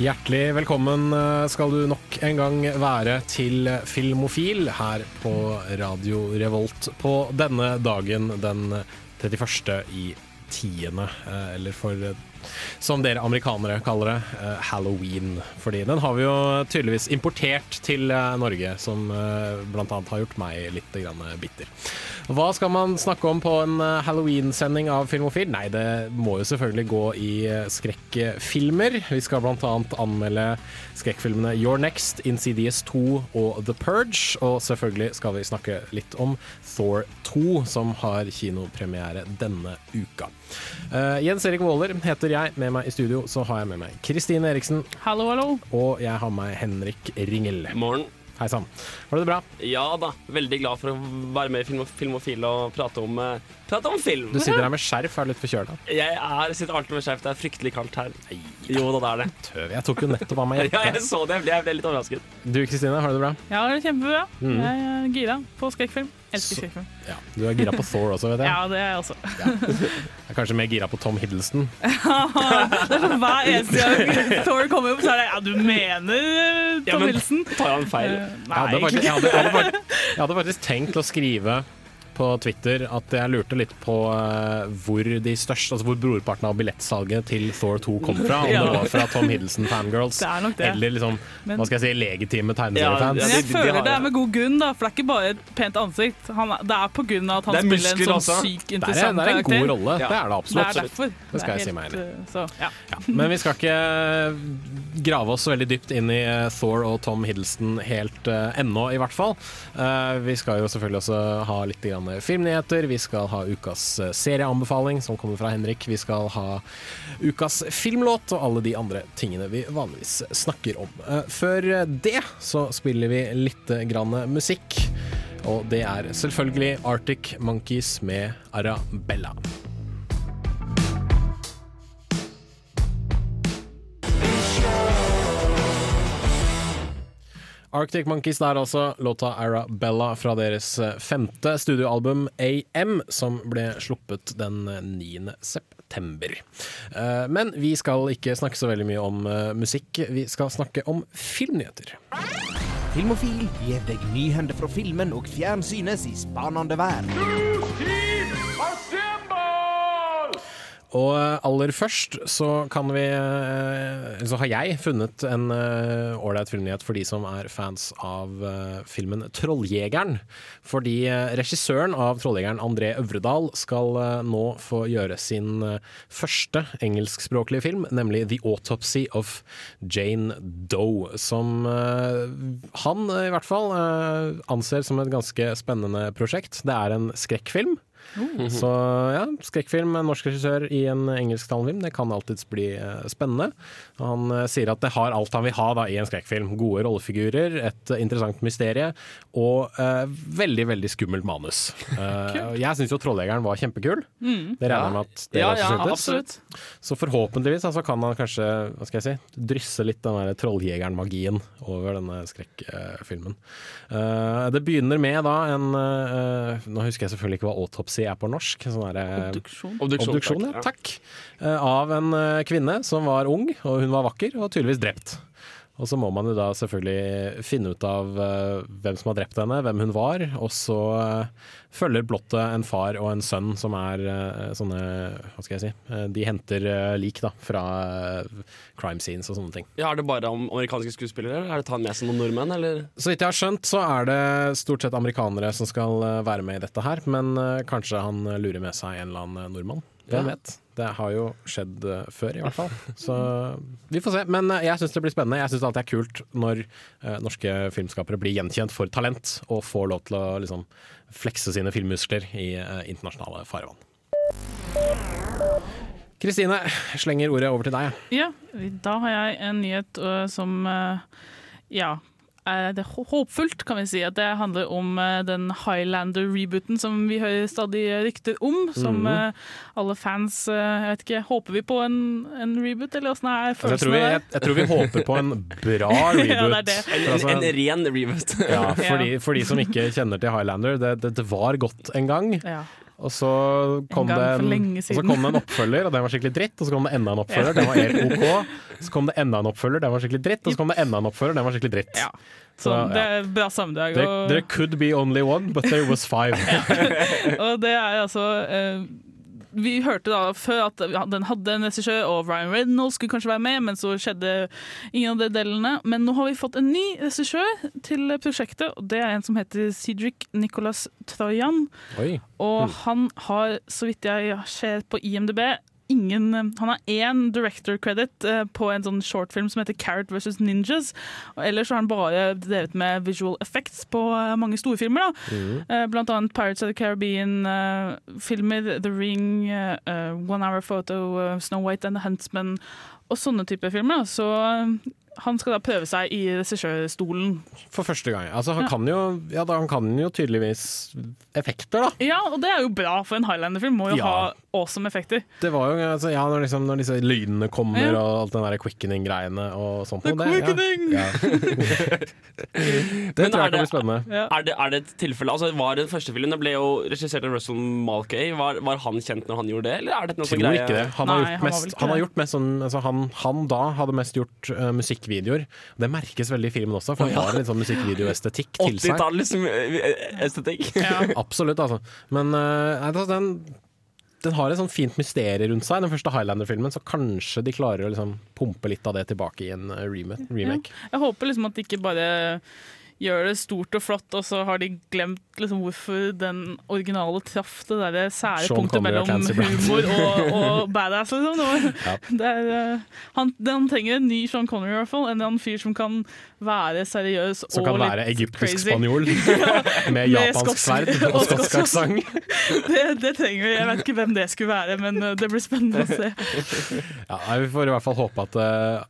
Hjertelig velkommen eh, skal du nok en gang være til Filmofil her på Radio Revolt på denne dagen den 31. i tiende, eh, eller for som dere amerikanere kaller det, eh, halloween. Fordi den har vi jo tydeligvis importert til eh, Norge, som eh, annet har gjort meg litt bitter. Hva skal man snakke om på en halloween-sending av Filmofil? Nei, det må jo selvfølgelig gå i skrekkfilmer. Vi skal annet anmelde skrekkfilmene Your Next, Insidious 2 og The Purge. Og selvfølgelig skal vi snakke litt om Thor 2, som har kinopremiere denne uka. Eh, Jens Erik Våler heter jeg. Med meg i studio så har jeg med meg Kristine Eriksen. Hallo, hallo. Og jeg har med Henrik Ringel. Morgen. Hei sann. Har du det bra? Ja da, veldig glad for å være med i Film- Filmofil og prate om, uh, prate om film. Du sitter her med skjerf, er litt forkjøla. Jeg er, sitter alltid med skjerf, det er fryktelig kaldt her. Jo da, det er det. Tøv, jeg tok jo nettopp av meg Ja, jeg så det, jeg ble, jeg ble litt overrasket. Du Kristine, har du det bra? Ja, det er kjempebra. Mm. Jeg er gira på skrekkfilm. Elsker skrekkfilm. Ja. Du er gira på Thor også, vet jeg. Ja, det er jeg også. Jeg er kanskje mer gira på Tom Hiddleston. det er sånn Hver eneste gang Thor kommer opp, så er det Ja, du mener Tom Ja, men- Hiddleston? Tar han feil? Eh, Jeg Nei, hadde, faktisk, jeg, hadde, jeg, hadde, jeg hadde faktisk tenkt å skrive på Twitter at jeg lurte litt på eh, hvor de største, altså hvor brorparten av billettsalget til Thor 2 kom fra. Om Ja. det var fra Tom Hiddleston fangirls, Det er nok det. eller liksom, Men- hva skal jeg si, legitime tegneseriefans. Ja, jeg de- de føler har det er med god grunn, da, for det er ikke bare et pent ansikt. Han, det er på grunn av at han Det er spiller en sånn også. syk interessant karakter. det er en god rolle, Ja. det er det absolutt. Det er derfor. Det skal jeg si meg enig i. helt, eh, Så, ja. Ja, men vi skal ikke grave oss så veldig dypt inn i eh, Thor og Tom Hiddleston helt uh, ennå, i hvert fall. Uh, vi skal jo selvfølgelig også ha litt grann filmnyheter. Vi skal ha ukas eh, serieanbefaling, som kommer fra Henrik. Vi skal ha ukas filmlåt og alle de andre tingene vi vanligvis snakker om. Eh, før det så spiller vi litt grann musikk. Og det er selvfølgelig Arctic Monkeys med Arabella. Arctic Monkeys der altså, låta Arabella fra deres eh, femte studioalbum AM, som ble sluppet den 9. september. Eh, Men vi skal ikke snakke så veldig mye om eh, musikk, vi skal snakke om filmnyheter. Filmofil gir deg nyhender fra filmen og fjernsynets i spanende verden. Og eh, aller først så kan vi eh, Så har jeg funnet en eh, ålreit filmnyhet for de som er fans av filmen 'Trolljegeren'. Fordi regissøren av 'Trolljegeren', André Øvredal, skal nå få gjøre sin første engelskspråklige film, nemlig 'The Autopsy of Jane Doe'. Som han i hvert fall anser som et ganske spennende prosjekt. Det er en skrekkfilm. Så ja, skrekkfilm med en norsk regissør i en engelsktalende film, det kan alltids bli eh, spennende. Han eh, sier at det har alt han vil ha da, i en skrekkfilm. Gode rollefigurer, et interessant mysterie og uh, veldig, veldig skummelt manus. Uh, jeg syns jo 'Trolljegeren' var kjempekul. Det regner jeg med at dere Ja, også ja, syntes. Så forhåpentligvis altså, kan han kanskje hva skal jeg si, drysse litt den der trolljegeren-magien over denne skrekkfilmen. Uh, det begynner med da en Nå husker jeg selvfølgelig ikke hva autopsy er på norsk. Sånn der, Obduksjon. Obduksjon, Obduksjon, ja. Takk. Eh, Av en eh, kvinne som var ung, og hun var vakker, og tydeligvis drept. Og så må man jo da selvfølgelig finne ut av eh, hvem som har drept henne, hvem hun var. Og så eh, følger blottet en far og en sønn som er eh, sånne Hva skal jeg si? de henter lik da, fra crime scenes og sånne ting. Ja, er det bare om amerikanske skuespillere? Er det han med seg noen nordmenn, eller? Så vidt jeg har skjønt, så er det stort sett amerikanere som skal være med i dette her. Men kanskje han lurer med seg en eller annen nordmann. Hvem Ja. vet? Det har jo skjedd eh, før, i hvert fall. Så vi får se. Men eh, jeg syns det blir spennende. Jeg syns alltid det er kult når eh, norske filmskapere blir gjenkjent for talent, og får lov til å liksom flekse sine filmmuskler i internasjonale farvann. Kristine, slenger ordet over til deg. Ja, da har jeg en nyhet som ja, er det er håpfullt, kan vi si. At det handler om eh, den Highlander-rebooten som vi hører stadig rykter om. Som eh, alle fans eh, Jeg vet ikke, Håper vi på en, en reboot, eller åssen er Altså, jeg, tror vi, jeg, jeg tror vi håper på en bra reboot. Ja, det det. En, en, Altså, en ren reboot. ja, for, de, for de som ikke kjenner til Highlander, det, det, det var godt en gang. Ja. Og så kom, en det en, og så kom det en oppfølger, og den var skikkelig dritt. Og så kom det enda en oppfølger, den var helt OK. Så kom det enda en oppfølger, den var skikkelig dritt. Og så kom det enda en oppfølger, den var skikkelig dritt. Ja. Så, Så det er bra sammendrag. There, there could be only one, but there was five. og det er altså eh, Vi hørte da før at den hadde en regissør, og Ryan Reynolds skulle kanskje være med, men så skjedde ingen av de delene. Men nå har vi fått en ny regissør til prosjektet, og det er en som heter Cedric Nicolas Trojan. Oi. Og han har, så vidt jeg ser på IMDb, ingen Han har én director credit eh, på en sånn shortfilm som heter Carrot vs. Ninjas. Og ellers har han bare drevet med visual effects på eh, mange storfilmer. da. Eh, Blant annet Pirates of the Caribbean-filmer, The Ring, eh, eh, One Hour Photo, eh, Snow White and the Huntsman og sånne typer filmer. Så eh, han skal da prøve seg i regissørstolen. For første gang. Altså, han, Ja. kan jo, ja, da, han kan jo tydeligvis effekter, da. Ja, og det er jo bra, for en Highlander-film må jo Ja. ha awesome effekter. Det var jo, altså, ja, når, liksom, når disse lydene kommer Ja. og alt den der quickening-greiene og sånt. The og det, quickening! Ja. det Men tror er jeg kan bli spennende. Er det, er det et tilfelle altså Var den første filmen Det ble jo regissert av Russell Malkay. Var, var han kjent når han gjorde det, eller er det noe Tror greie? ikke det. Han har gjort han mest, ikke han har gjort mest sånn altså han, han da hadde mest gjort eh, musikkvideoer. Det merkes veldig i filmen også, for han har en litt sånn musikkvideoestetikk til seg. 80-tallets eh, estetikk. Ja. Absolutt, altså. Men eh, nei, altså, den, den har et sånn fint mysterium rundt seg, den første Highlander-filmen, så kanskje de klarer å liksom pumpe litt av det tilbake i en eh, remake. Ja. Jeg håper liksom at de ikke bare gjør det stort og flott, og så har de glemt liksom hvorfor den originale traff det der sære punktet mellom humor og, og badass. Liksom. Det Ja. det er, eh, han, han trenger en ny Sean Connery, i hvert fall. En annen fyr som kan være seriøs Som og kan være egyptisk spanjol med japansk sverd og skotsk aksent. Det, det trenger vi. Jeg vet ikke hvem det skulle være, men eh, det blir spennende å se. Ja, vi får i hvert fall håpe at uh,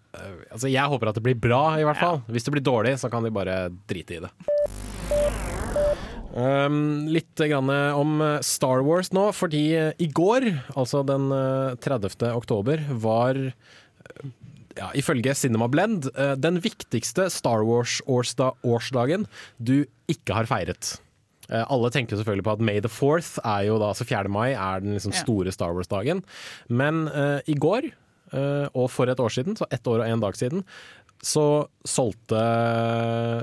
Altså, jeg håper at det blir bra, i hvert fall. Hvis det blir dårlig, så kan de bare drite i det. Um, litt om eh, Star Wars nå, fordi eh, i går, altså den eh, 30. oktober, var eh, ja, ifølge Cinema Blend eh, den viktigste Star Wars-årsdagen du ikke har feiret. Eh, Alle tenker selvfølgelig på at May the 4th er jo da, altså 4. mai er den liksom store Star Wars-dagen. Men uh, i går, uh, og for et år siden, så ett år og en dag siden, så solgte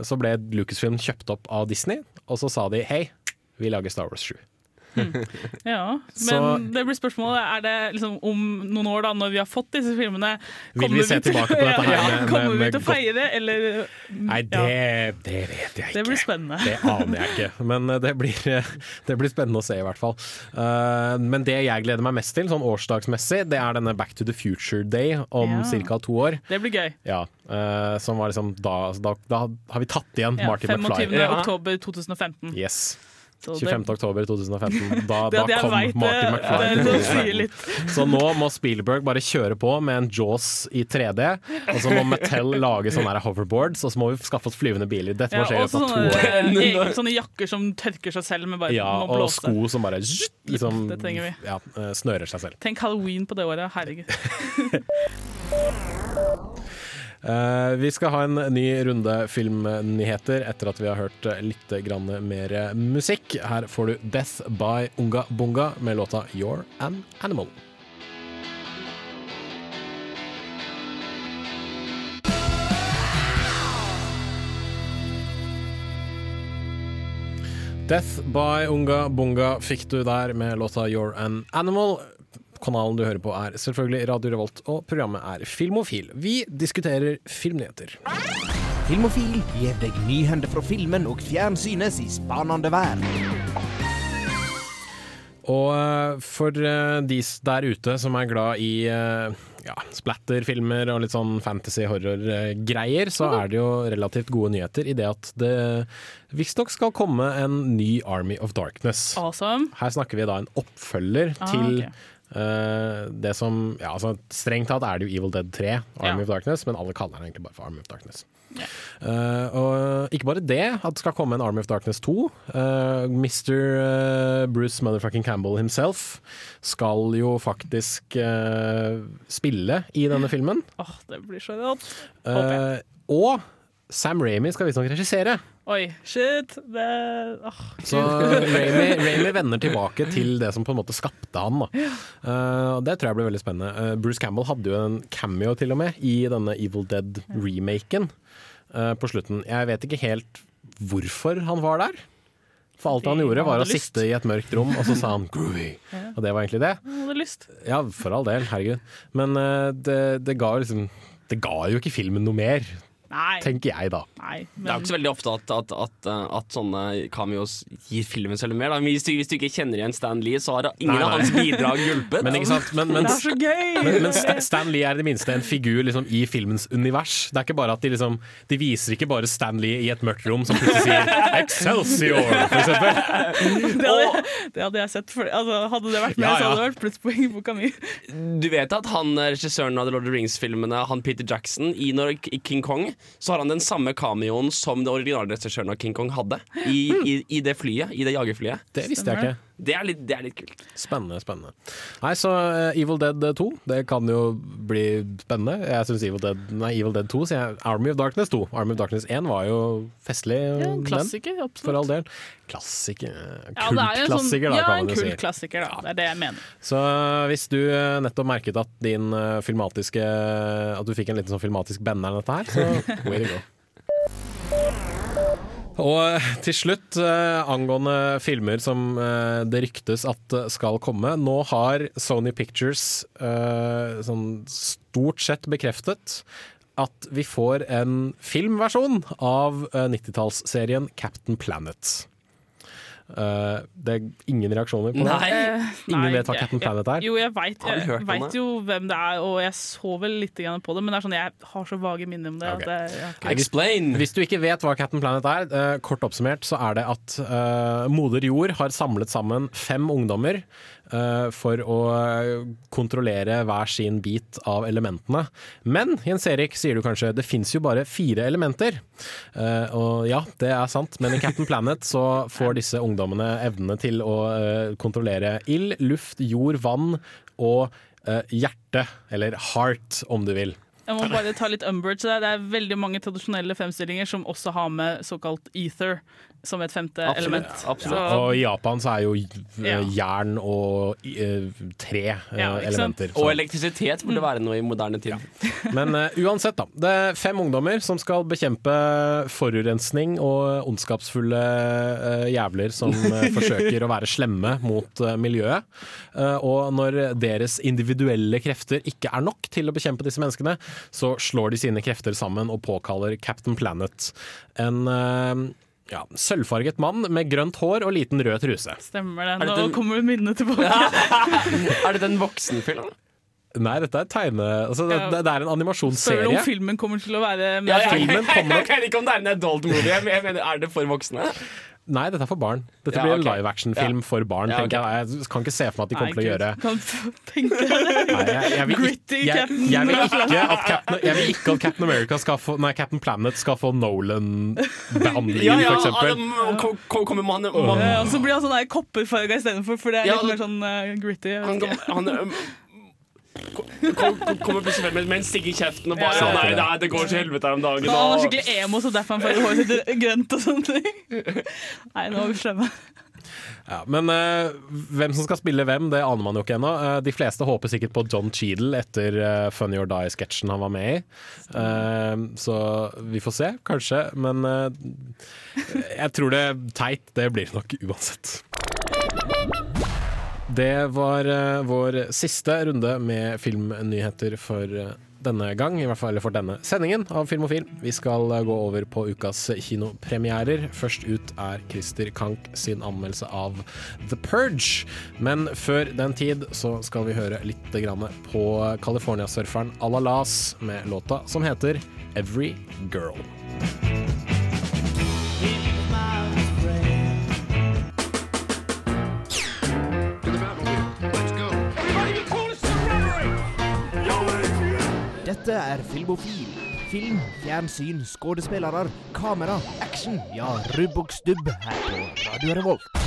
Så ble Lucasfilm kjøpt opp av Disney, og så sa de hei, vi lager Star Wars 7. Ja, Så- Men det blir spørsmålet Er det liksom om noen år, da når vi har fått disse filmene Vil vi kommer se til- tilbake på dette her Ja, med- med- Kommer vi med til å feire, eller Nei, det, ja, det vet jeg ikke. Det blir spennende. Det aner jeg ikke, men eh, det blir, det blir spennende å se i hvert fall. Uh, men det jeg gleder meg mest til, sånn årsdagsmessig, det er denne Back to the Future Day om Ja. ca. to år. Det blir gøy. Ja, uh, som var liksom da, da, da har vi tatt igjen Ja, 25. McFly. Ja. oktober 2015. Yes. Så 25. oktober 2015. Da, da kom vet, Martin McFly. det, til det 2015. sier litt. Så nå må Spielberg bare kjøre på med en Jaws i 3D, og så må Mattel lage sånne her hoverboards, og så må vi skaffe oss flyvende biler. Dette må skje i sånne, to år. sånne jakker som tørker seg selv med bare Ja, må og sko som bare liksom, det trenger vi. Ja, eh, snører seg selv. Tenk halloween på det året. Herregud. Eh, vi skal ha en ny runde filmnyheter etter at vi har hørt litt mer musikk. Her får du Death by Unga Bunga med låta You're an Animal. Death by Unga Bunga fikk du der med låta You're an Animal. Kanalen du hører på er selvfølgelig Radio Revolt, og programmet er Filmofil. Vi diskuterer filmnyheter. Filmofil gir deg nyhender fra filmen og fjernsynets i spanende verden. Og eh, for eh, de der ute som er glad i eh, ja, splatterfilmer og litt sånn fantasy-horror-greier, så er det jo relativt gode nyheter i det at det visstnok skal komme en ny Army of Darkness. Awesome. Her snakker vi da en oppfølger Ah, til ok. Eh, det som ja, altså Strengt tatt er det jo Evil Dead 3, Army Ja. of Darkness, men alle kaller den egentlig bare for Army of Darkness. Yeah. Uh, og ikke bare det, at det skal komme en Army of Darkness 2. Uh, Mr. Bruce motherfucking Campbell himself skal jo faktisk eh, spille i denne filmen. Åh, det blir så rått. Håper Eh, og Sam Ramy skal visstnok regissere. Oi, shit. Det oh, Så Ramy, Ramy vender tilbake til det som på en måte skapte han. Da. Uh, det tror jeg blir veldig spennende. Uh, Bruce Campbell hadde jo en cameo til og med i denne Evil Dead-remaken uh, på slutten. Jeg vet ikke helt hvorfor han var der. For alt han gjorde var å lyst. sitte i et mørkt rom, og så sa han 'groovy'. Og det var egentlig det. hadde lyst. Ja, for all del, herregud. Men eh, det, det ga liksom Det ga jo ikke filmen noe mer, Nei. tenker jeg da. Nei Det er jo ikke så veldig ofte at, at, at, uh, at sånne cameos gir filmen selv mer. Da. Hvis, du, hvis du ikke kjenner igjen Stan Lee, så har ingen Nei, av hans bidrag hjulpet. Men ikke sant? Men, men, det er så gøy! men, men Stan Lee er i det minste en figur liksom, i filmens univers. Det er ikke bare at De liksom De viser ikke bare Stan Lee i et mørkt rom som plutselig sier 'Excelsior', for eksempel. det, hadde, det hadde jeg sett. For, altså, hadde det vært med, Ja, så hadde det vært plusspoeng i boka mi. Du vet at han eh, regissøren av The Lord of the Rings-filmene, han Peter Jackson, i King Kong, så har han den samme cameoen som den originalregissøren av King Kong hadde. I, i, I det flyet, i det jagerflyet. Det visste jeg ikke. Det er litt, det er litt kult. Spennende, spennende. Nei, så eh, Evil Dead 2, det kan jo bli spennende. Jeg syns Evil Dead Nei, Evil Dead 2 sier jeg. Army of Darkness 2. Army of Darkness 1 var jo festlig, Ja, en den. klassiker, For all del. Klassiker Kultklassiker, Ja, er en sånn, Kultklassiker, da, kan man jo si. kultklassiker, da. Det er det jeg mener. Så hvis du eh, nettopp merket at din eh, filmatiske At du fikk en liten sånn filmatisk banner av dette her, så way to go. Og eh, til slutt, eh, angående filmer som eh, det ryktes at skal komme. Nå har Sony Pictures sånn stort sett bekreftet at vi får en filmversjon av eh, 90-tallsserien Captain Planet. Eh, det er ingen reaksjoner på det. Nei. det? Ingen nei, vet hva jeg- Captain Planet er? Jo, jeg veit det? jo hvem det er, og jeg så vel litt på det, men det er sånn, jeg har så vage minner om det. Okay. Jeg ikke- Explain! Hvis du ikke vet hva Captain Planet er, uh, kort oppsummert så er det at uh, moder jord har samlet sammen fem ungdommer eh, for å eh, kontrollere hver sin bit av elementene. Men Jens Erik, sier du kanskje, det fins jo bare fire elementer. Eh, og ja, det er sant, men i Captain Planet så får disse ungdommene evnene til å eh, kontrollere ild, luft, jord, vann og eh, hjerte, eller heart, om du vil. Jeg må bare ta litt umbrage. Det Det er veldig mange tradisjonelle fremstillinger som også har med såkalt ether som et femte Absolutt, element. absolutt. Så- Og i Japan så er jo eh, Ja. jern og uh, tre eh, Ja, elementer. Så. Og elektrisitet burde være noe i moderne tid. Men uh, uansett, da. Det er fem ungdommer som skal bekjempe forurensning og ondskapsfulle jævler som forsøker å være slemme mot miljøet. Eh, og når deres individuelle krefter ikke er nok til å bekjempe disse menneskene, så slår de sine krefter sammen og påkaller Captain Planet. En uh, ja, sølvfarget mann med grønt hår og liten rød truse. Stemmer det. Nå den... kommer minnene tilbake. Er det den voksenfilmen? Nei, dette er tegne... Altså, det, Ja. det er en Spør om filmen kommer til å være Ja, mer jeg, jeg, Filmen jeg, kommer jeg, vet ikke om det er en adult movie. Jeg mener, er det for voksne? Nei, dette er for barn. Dette Ja, blir en okay. live action-film for barn. Ja, tenker jeg. jeg kan ikke se for meg at de kommer til å gjøre. Nei, jeg, jeg, vil ikke, jeg, Captain jeg, vil ikke at Captain, jeg vil ikke at Captain America skal få Nei, Captain Planet skal få Nolan-behandlingen, Ja, ja, f.eks. kommer man, Eh, Og så blir han sånn der kopperfarga istedenfor, for det er Ja, litt mer sånn uh, gritty. han, han, um, kommer plutselig med, med en sigg i kjeften og bare Ja, Nei, nei, det går til helvete her om dagen. Han og- skikkelig emo, så derfor han får håret sitt grønt og sånne ting. Nei, nå er vi slemme. Ja, men uh, hvem som skal spille hvem, det aner man jo ikke ennå. Uh, de fleste håper sikkert på John Cheadle etter uh, Funny or Die-sketsjen han var med i. Eh, så vi får se, kanskje. Men jeg tror det teit, det blir det nok uansett. Det var eh, vår siste runde med filmnyheter for eh, denne gang, i hvert fall for denne sendingen av Filmofil. Vi skal eh, gå over på ukas kinopremierer. Først ut er Christer Kank sin anmeldelse av The Purge. Men før den tid så skal vi høre litt på Californiasurferen Alalas med låta som heter Every Girl. Dette er Filmofil, Film, fjernsyn, skuespillere, kamera, action. Ja, rubb og stubb her på Radio Revolt.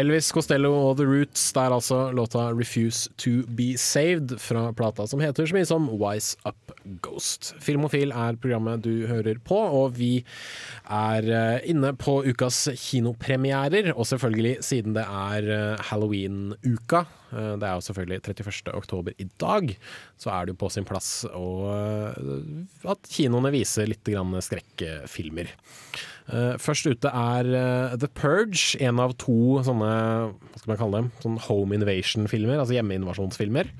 Elvis Costello og The Roots, det er altså låta 'Refuse to Be Saved' fra plata som heter så mye som Wise Up Ghost. Filmofil er programmet du hører på, og vi er eh, inne på ukas kinopremierer. Og selvfølgelig, siden det er eh, halloween-uka, eh, det er jo selvfølgelig 31. oktober i dag, så er det jo på sin plass å, at kinoene viser litt skrekkfilmer. Eh, Først ute er eh, The Purge, en av to sånne hva skal man kalle dem, sånn home invasion-filmer, altså hjemmeinvasjonsfilmer.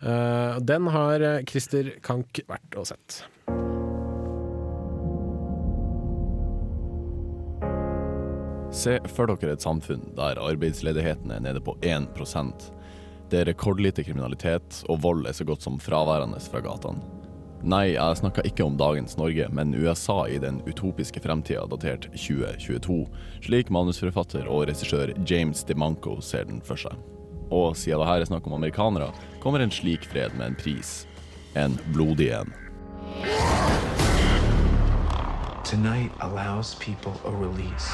Eh, Den har Christer Kank vært og sett. Se for dere et samfunn der arbeidsledigheten er nede på 1% Det er rekordlite kriminalitet, og vold er så godt som fraværende fra gatene. Nei, jeg snakker ikke om dagens Norge, men USA i den utopiske fremtida datert 2022, slik manusforfatter og regissør James DeManco ser den for seg. Og siden det her er snakk om amerikanere, kommer en slik fred med en pris. En blodig en. Tonight allows people a release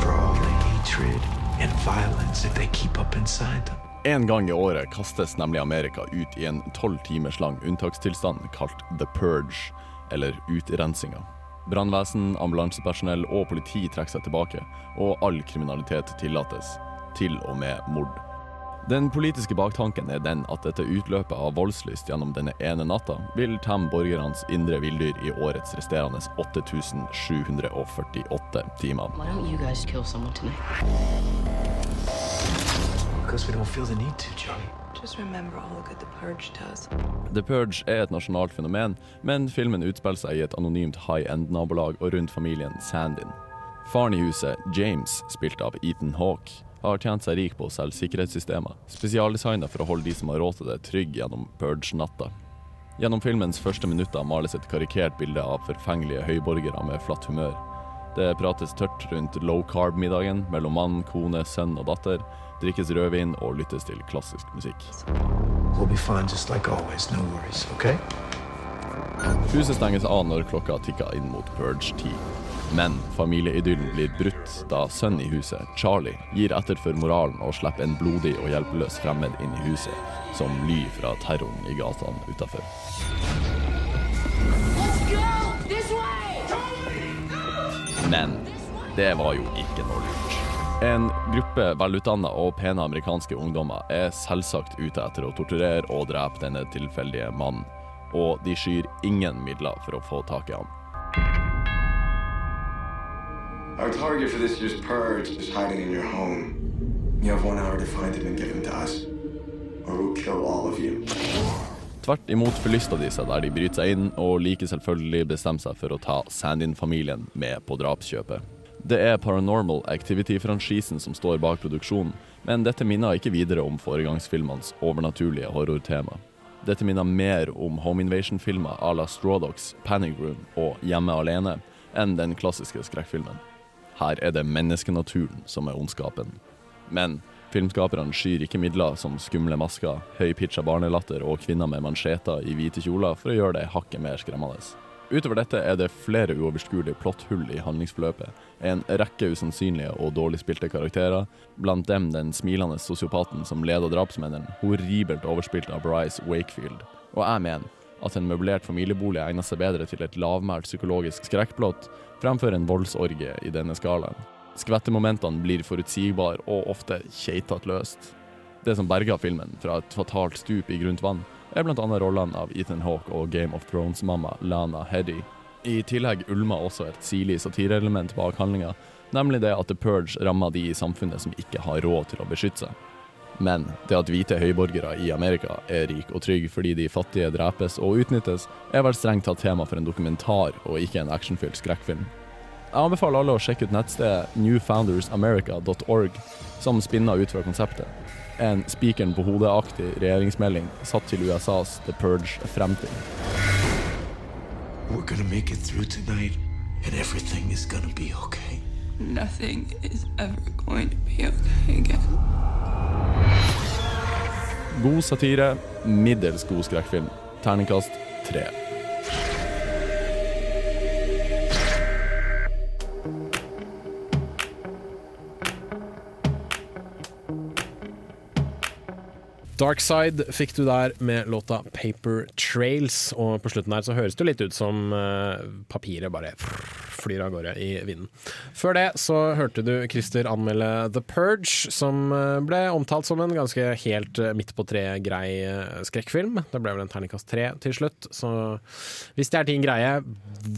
for all the hatred and violence that they keep up inside them. En gang i året kastes nemlig Amerika ut i en tolv timers lang unntakstilstand kalt The Purge, eller utrensinga. Brannvesen, ambulansepersonell og politi trekker seg tilbake, og all kriminalitet tillates. Til og med mord. Den politiske baktanken er den at dette utløpet av voldslyst gjennom denne ene natta vil temme borgernes indre villdyr i årets resterende 8748 timer. Why don't you guys kill someone tonight? Because we don't feel the need to, Johnny. Just remember all the good the purge does. The Purge er et nasjonalt fenomen, men filmen utspiller seg i et anonymt high-end-nabolag og rundt familien Sandin. Faren i huset, James, spilt av Ethan Hawke, har tjent seg rik på å selge sikkerhetssystemer, spesialdesigna for å holde de som har råd til det, trygge gjennom Purge-natta. Gjennom filmens første minutter males et karikert bilde av forfengelige høyborgere med flatt humør. Det prates tørt rundt low carb-middagen mellom mann, kone, sønn og datter, drikkes rødvin og lyttes til klassisk musikk. We'll fine like always. No worries, okay? Huset stenges av når klokka tikker inn mot purge-tid. Men familieidyllen blir brutt da sønnen i huset, Charlie, gir etter for moralen og slipper en blodig og hjelpeløs fremmed inn i huset, som ly fra terroren i gatene utafor. Men det var jo ikke noe lurt. En gruppe velutdanna og pene amerikanske ungdommer er selvsagt ute etter å torturere og drepe denne tilfeldige mannen, og de skyr ingen midler for å få tak i ham. Our target for this year's purge is hiding in your home. You have one hour to find him and give him to us, or we'll kill all of you. Tvert imot forlyster de seg der de bryter seg inn, og like selvfølgelig bestemmer seg for å ta Sandin-familien med på drapskjøpet. Det er Paranormal Activity-franchisen som står bak produksjonen, men dette minner ikke videre om foregangsfilmenes overnaturlige horrortema. Dette minner mer om home invasion-filmer à la Straw Dogs, Panic Room og Hjemme alene enn den klassiske skrekkfilmen. Her er det menneskenaturen som er ondskapen. Men filmskaperne skyr ikke midler som skumle masker, høypitcha barnelatter og kvinner med mansjeter i hvite kjoler for å gjøre det hakket mer skremmende. Utover dette er det flere uoverskuelige plotthull i handlingsforløpet, en rekke usannsynlige og dårlig spilte karakterer, blant dem den smilende sosiopaten som leder drapsmennene, horribelt overspilt av Bryce Wakefield. Og jeg mener at en møblert familiebolig egner seg bedre til et lavmælt psykologisk skrekkplott fremfor en voldsorgie i denne skalaen. Skvettemomentene blir forutsigbare og ofte keitete løst. Det som berga filmen fra et fatalt stup i grunt vann, er bl.a. rollene av Ethan Hawke og Game of Thrones-mamma Lana Heddy. I tillegg ulmer også et sirlig satireelement bak handlinga, nemlig det at The Purge rammer de i samfunnet som ikke har råd til å beskytte seg. Men det at hvite høyborgere i Amerika er rik og trygg fordi de fattige drepes og utnyttes, er vel strengt tatt tema for en dokumentar og ikke en actionfylt skrekkfilm. Jeg anbefaler alle å sjekke ut nettstedet newfoundersamerica.org, som spinner ut fra konseptet. En spikeren på hodet-aktig regjeringsmelding satt til USAs The Purge fremtid. We're gonna make it through tonight. and everything is gonna be okay. Nothing is ever going to be okay again. God satire, middels god skrekkfilm. Terningkast tre. Darkside fikk du der med låta Paper Trails, og på slutten her så høres det litt ut som eh, papiret bare flyr av gårde i vinden. Før det så hørte du Christer anmelde The Purge, som eh, ble omtalt som en ganske helt eh, midt på tre-grei skrekkfilm. Det ble vel en terningkast tre til slutt, så hvis det er din greie,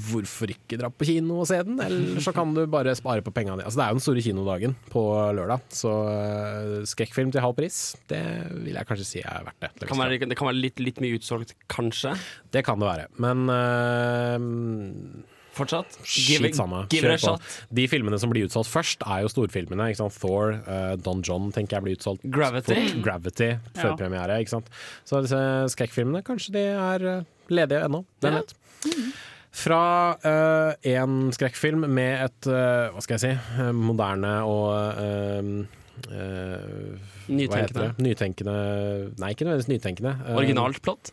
hvorfor ikke dra på kino og se den? Eller så kan du bare spare på pengene dine. Altså, det er jo den store kinodagen på lørdag, så skrekkfilm til halv pris, det vil jeg kanskje si er verdt det. Det, Kan være, det kan være litt, litt mye utsolgt, kanskje. det kan det være, men uh, Fortsatt. Skitt samme. give it a shot. De filmene som blir utsolgt først, er jo storfilmene. Ikke sant? Thor, uh, Don John tenker jeg blir utsolgt. Gravity. fort. Gravity, førpremiere. Ikke sant? Så disse skrekkfilmene, kanskje de er eh, ledige ennå. Hvem Ja. vet. Fra eh, en skrekkfilm med et, uh, hva skal jeg si, moderne og det? Nytenkende. Nytenkende Nei, ikke nødvendigvis nytenkende. Eh, Originalt plott.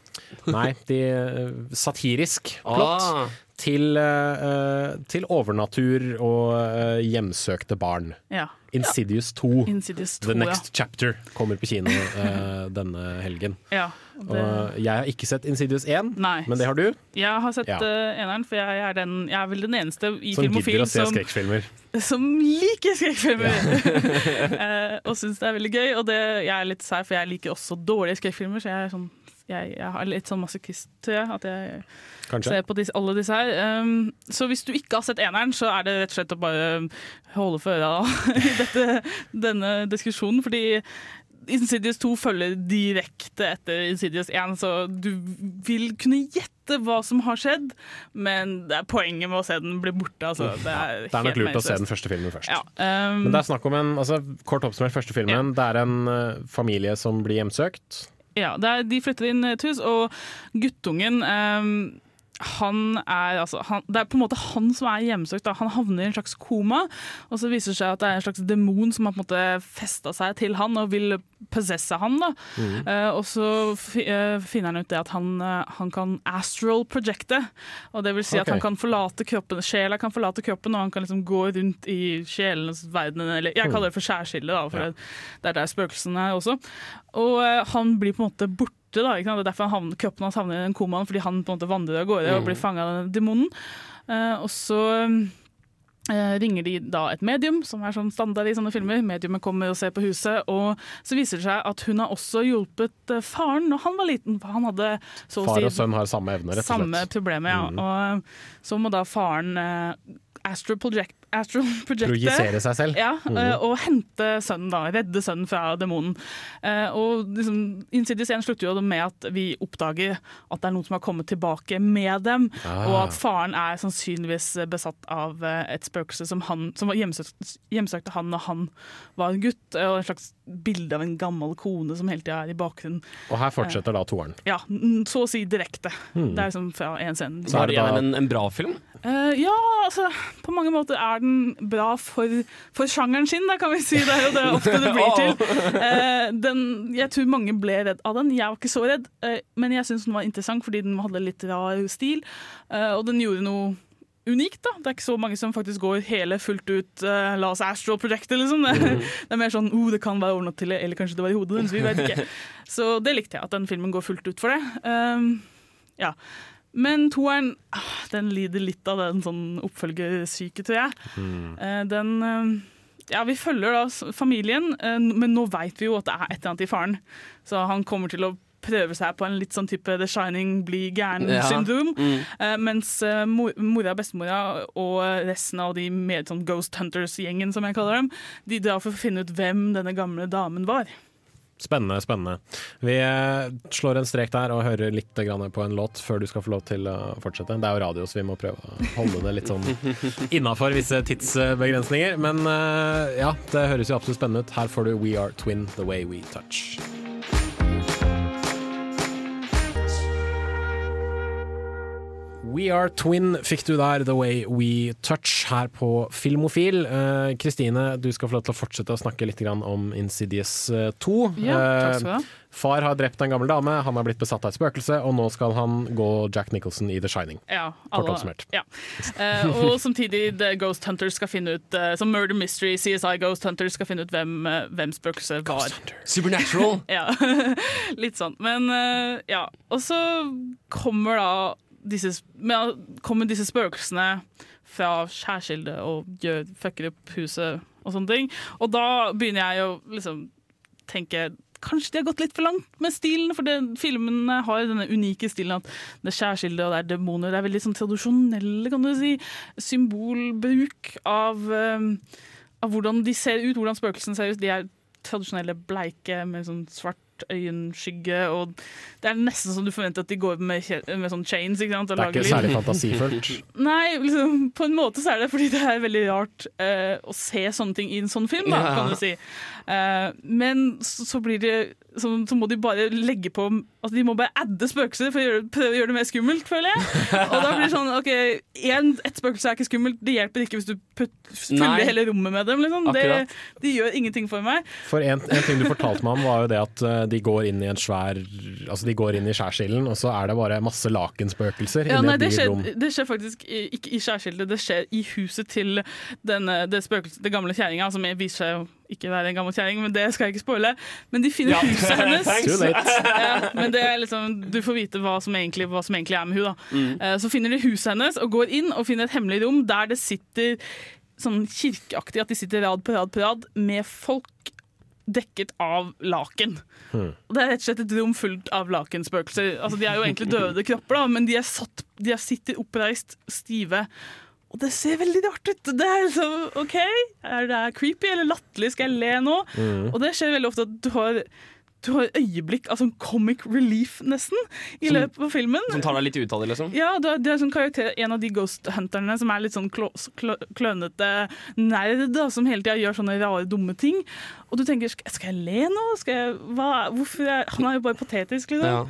Nei, de, eh, satirisk plott Ah, til, eh, til overnatur og eh, hjemsøkte barn. Ja. Insidious 2, Insidious 2, The Next Chapter, kommer på kino eh, denne helgen. ja. ja det, jeg har ikke sett Insidious 1, Nei. men det har du, jeg har sett Ja. eh, eneren, for jeg er, den, jeg er vel den eneste i som film og gidder å se som, skrekkfilmer. som liker skrekkfilmer. Eh, og syns det er veldig gøy. Og det, jeg er litt sær, for jeg liker også dårlige skrekkfilmer. Så jeg er, sånn, jeg, jeg er litt sånn masochist, tror jeg. At jeg Kanskje. ser på disse, alle disse her. Um, så hvis du ikke har sett eneren, så er det rett og slett å bare holde for øra i dette, denne diskusjonen. Fordi Insidious 2 følger direkte etter Insidious 1, så du vil kunne gjette hva som har skjedd, men det er poenget med å se den bli borte. Altså. Det er, Det er nok lurt å se den første filmen først. Ja, um, Men det er snakk om en, altså, kort oppsummert første filmen, det er en eh, familie som blir hjemsøkt. Ja, de flytter inn et hus, og guttungen ehm, han er, altså, han, det er på en måte han som er hjemsøkt. Da. Han havner i en slags koma, og så viser det seg at det er en slags demon som har på en måte festa seg til han og vil possesse han. Da. Eh, og så eh, finner han ut det at han, uh, han kan astral projecte. Og det vil si okay. at han kan forlate kroppen, sjela kan forlate kroppen, og han kan liksom gå rundt i sjelenes verden. Eller jeg kaller det for skjærskille, da, for Ja. det, er der spøkelsene er også. Og han blir på en måte borte. Da, ikke sant? Det er derfor han havner, kroppen hans havner i den komaen, fordi han på en måte vandrer av gårde og blir fanga av den demonen. Uh, og så uh, ringer de da et medium, som er sånn standard i sånne filmer. Mediumet kommer og ser på huset, og så viser det seg at hun har også hjulpet eh, faren når han var liten. For han hadde så å Far si og sønn har samme evner, rett og samme slett. problemet, ja. Mm. Og så må da faren uh, Astro project, astral Projectet. Projisere seg selv. ja, Mhm. eh, og hente sønnen, da. Redde sønnen fra demonen. Eh, og liksom, Insidious 1 slutter jo med at vi oppdager at det er noen som har kommet tilbake med dem, Ah. og at faren er sannsynligvis besatt av eh, et spøkelse som, han, som var hjemsøkt, hjemsøkte han når han var en gutt, og en slags bilde av en gammel kone som hele tida er i bakgrunnen. Og her fortsetter da toeren. Ja, så å si direkte. Det er liksom fra én scene. Så er det det da- en, en bra film? Uh, ja, altså på mange måter er den bra for, for sjangeren sin, da kan vi si. Det er jo det ofte det blir til. Eh, den, jeg tror mange ble redd av den. Jeg var ikke så redd, eh, men jeg syns den var interessant fordi den hadde litt rar stil. eh, og den gjorde noe unikt. da. Det er ikke så mange som faktisk går hele fullt ut uh, La oss Astral Projecte, liksom. Det, det er mer sånn oh, det kan være ordnet til det, eller kanskje det var i hodet deres. Vi vet ikke. Så det likte jeg, at den filmen går fullt ut for det. Um, ja. Men toeren ah, den lider litt av den sånn oppfølgersyke, tror jeg. Mm. den eh, Ja, vi følger da familien, eh, men nå veit vi jo at det er et eller annet i faren. Så han kommer til å prøve seg på en litt sånn type The Shining bli Ja. gæren-syndrom. Mm. Eh, mens eh, mor, mora, bestemora og resten av de mer sånn Ghost Hunters-gjengen, som jeg kaller dem, de drar for å finne ut hvem denne gamle damen var. Spennende, spennende. Vi eh, slår en strek der og hører litt på en låt før du skal få lov til å fortsette. Det er jo radio, så vi må prøve å holde det litt sånn innafor visse tidsbegrensninger. Men eh, ja, det høres jo absolutt spennende ut. Her får du We Are Twin The Way We Touch. We Are Twin fikk du der, The Way We Touch, her på Filmofil. Kristine, Kristine, du skal få lov til å fortsette å snakke litt grann om Insidious eh, 2. Ja, takk skal du ha. Eh, Far har drept en gammel dame, han har blitt besatt av et spøkelse, og nå skal han gå Jack Nicholson i The Shining. Ja, Kort oppsummert. Ja. Eh, og samtidig The Ghost Hunters skal finne ut eh, Som Murder Mystery, CSI Ghost Hunters skal finne ut hvem, uh, hvem spøkelset var. Supernatural! ja, litt sånn. Men eh, ja. Og så kommer da disse, med, kommer disse spøkelsene fra skjærsildet og gjør, fucker opp huset og sånne ting. Og da begynner jeg å liksom tenke Kanskje de har gått litt for langt med stilen, for det, filmene har denne unike stilen at det er skjærsilde og det er demoner. Det er veldig sånn tradisjonelle, kan du si, symbolbruk av, um, av hvordan de ser ut, hvordan spøkelsene ser ut. De er tradisjonelle bleike med sånn svart øyenskygge, og det er nesten som du forventer at de går med, med sånn chains. Ikke sant, Det er ikke særlig fantasifullt. Nei, liksom, på en måte så er det fordi det er veldig rart uh, å se sånne ting i en sånn film, da, kan du si. Uh, men så, så blir det så, så må de bare legge på Altså De må bare adde spøkelser for å gjøre, prøve å gjøre det mer skummelt, føler jeg. Og da blir det sånn OK, en, ett spøkelse er ikke skummelt, det hjelper ikke hvis du fyller hele rommet med dem. Liksom. Det, de gjør ingenting for meg. For en, en ting du fortalte meg om, var jo det at eh, de går inn i en svær Altså de går inn i skjærsilden, og så er det bare masse lakenspøkelser Ja, inni nei, et det, digert skjer, rom. det skjer faktisk ikke i skjærsilden, det skjer i huset til denne, det, det gamle kjerringa, som viser seg ikke være en gammel kjerring, men det skal jeg ikke spoile. Men de finner Ja. huset hennes. Too late. Ja, men det er liksom, du får vite hva som egentlig, hva som egentlig er med hun. Mm. Eh, Så finner de huset hennes og går inn og finner et hemmelig rom der det sitter sånn kirkeaktig, at de sitter rad på rad på rad med folk dekket av laken. Og Det er rett og slett et rom fullt av lakenspøkelser. Altså, de er jo egentlig døde kropper, da, men de, er satt, de er sitter oppreist, stive. Og det ser veldig rart ut. Det er liksom, OK, er det creepy eller latterlig? Skal jeg le nå? Og det skjer veldig ofte at du har øyeblikk av sånn comic relief, nesten, i Som- løpet av filmen. Som tar deg litt ut av det, liksom? Ja, det er, det er sånn karakter, en av de Ghost Hunterne som er litt sånn klå, klø, klønete nerd, da, som hele tida gjør sånne rare, dumme ting. Og du tenker skal, jeg le nå? Skal jeg, hva, hvorfor er, Han er jo bare patetisk, liksom. Ja.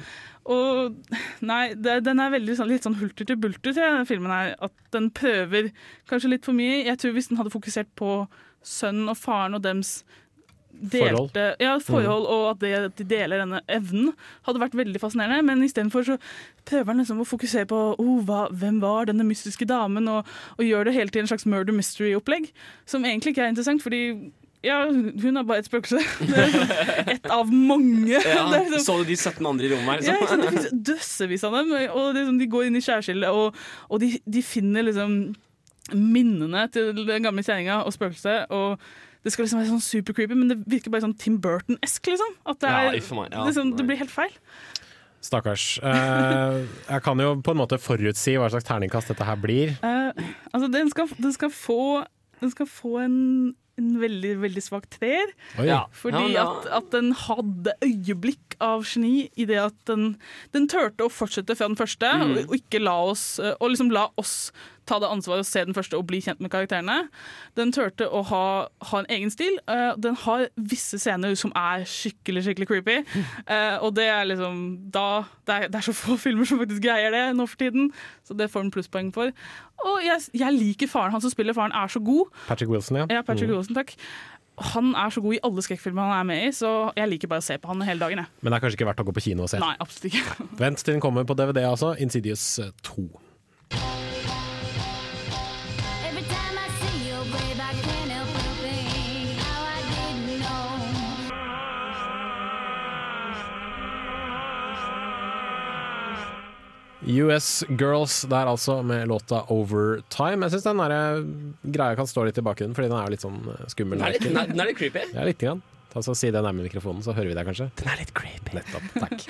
Og nei, det, den er veldig sånn, litt sånn hulter til bulter, tror jeg, den filmen her. At den prøver kanskje litt for mye. Jeg tror hvis den hadde fokusert på sønnen og faren og dems Forhold. ja, forhold, og at, det, at de deler denne evnen, hadde vært veldig fascinerende. Men istedenfor så prøver han liksom å fokusere på oh, hva, hvem var denne mystiske damen, og, og gjør det hele til en slags murder mystery-opplegg. Som egentlig ikke er interessant, fordi ja, hun er bare et spøkelse. Ett av mange. Ja, liksom- Så du de 17 andre i rommet her? ja, Liksom? Det finnes døssevis av dem, og liksom, de går inn i skjærskillet, og, og de, de finner liksom minnene til den gamle kjerringa og spøkelset. Og det skal liksom være sånn super creepy, men det virker bare sånn Tim Burton-esk. Liksom. At det, er, ja, meg, ja. liksom, det blir helt feil. Stakkars. Uh, jeg kan jo på en måte forutsi hva slags terningkast dette her blir. Uh, altså, den skal, den skal få, den skal få en, en veldig, veldig svak treer. Ja. Fordi Ja, at, at den hadde øyeblikk av geni i det at den, den turte å fortsette fra den første, Mm. og, og ikke la oss Og liksom la oss ta det ansvaret og se den første og bli kjent med karakterene. Den turte å ha, ha en egen stil. Uh, den har visse scener som er skikkelig skikkelig creepy. Uh, og det er liksom da det er, det er så få filmer som faktisk greier det nå for tiden, så det får den plusspoeng for. Og jeg, jeg liker faren. Han som spiller faren, er så god. Patrick Wilson, ja. Ja, Patrick Mm. Wilson, takk. Han er så god i alle skrekkfilmer han er med i, så jeg liker bare å se på han hele dagen. Jeg. Men det er kanskje ikke verdt å gå på kino og se. Nei, absolutt ikke. Vent til den kommer på DVD, altså. Insidious eh, 2. US Girls der altså, med låta 'Overtime'. Jeg syns den der eh, greia kan stå litt i bakgrunnen, fordi den er jo litt sånn eh, skummel. Den er litt, den er litt creepy. Ja, litt grann. Ta så Si det nærmere mikrofonen, så hører vi deg kanskje. Den er litt creepy. Nettopp, takk.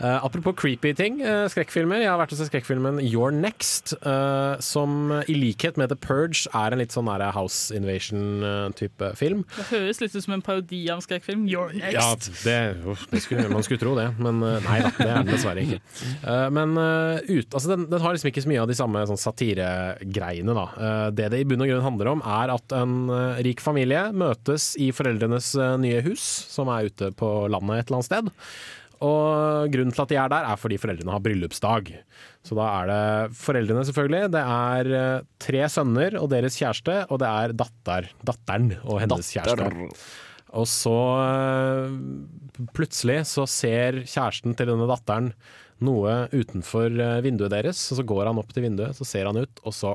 Uh, apropos creepy ting, uh, skrekkfilmer. Jeg har vært og sett skrekkfilmen Your Next, uh, som i likhet med The Purge er en litt sånn nære House Invasion-type film. Det høres litt ut som en parodi av en skrekkfilm. You're next. Ja, det, uff, det skulle, man skulle tro det, men nei da, det er den dessverre ikke. Eh, men ut, altså den, den har liksom ikke så mye av de samme sånn, satiregreiene. Da. Eh, det det i bunn og grunn handler om, er at en rik familie møtes i foreldrenes nye hus, som er ute på landet et eller annet sted. Og grunnen til at de er der, er fordi foreldrene har bryllupsdag. Så da er det foreldrene, selvfølgelig. Det er eh, tre sønner og deres kjæreste, og det er datter, datteren og hennes Datter. kjæreste. Og så eh, plutselig så ser kjæresten til denne datteren noe utenfor eh, vinduet deres. Og så går han opp til vinduet, så ser han ut, og så,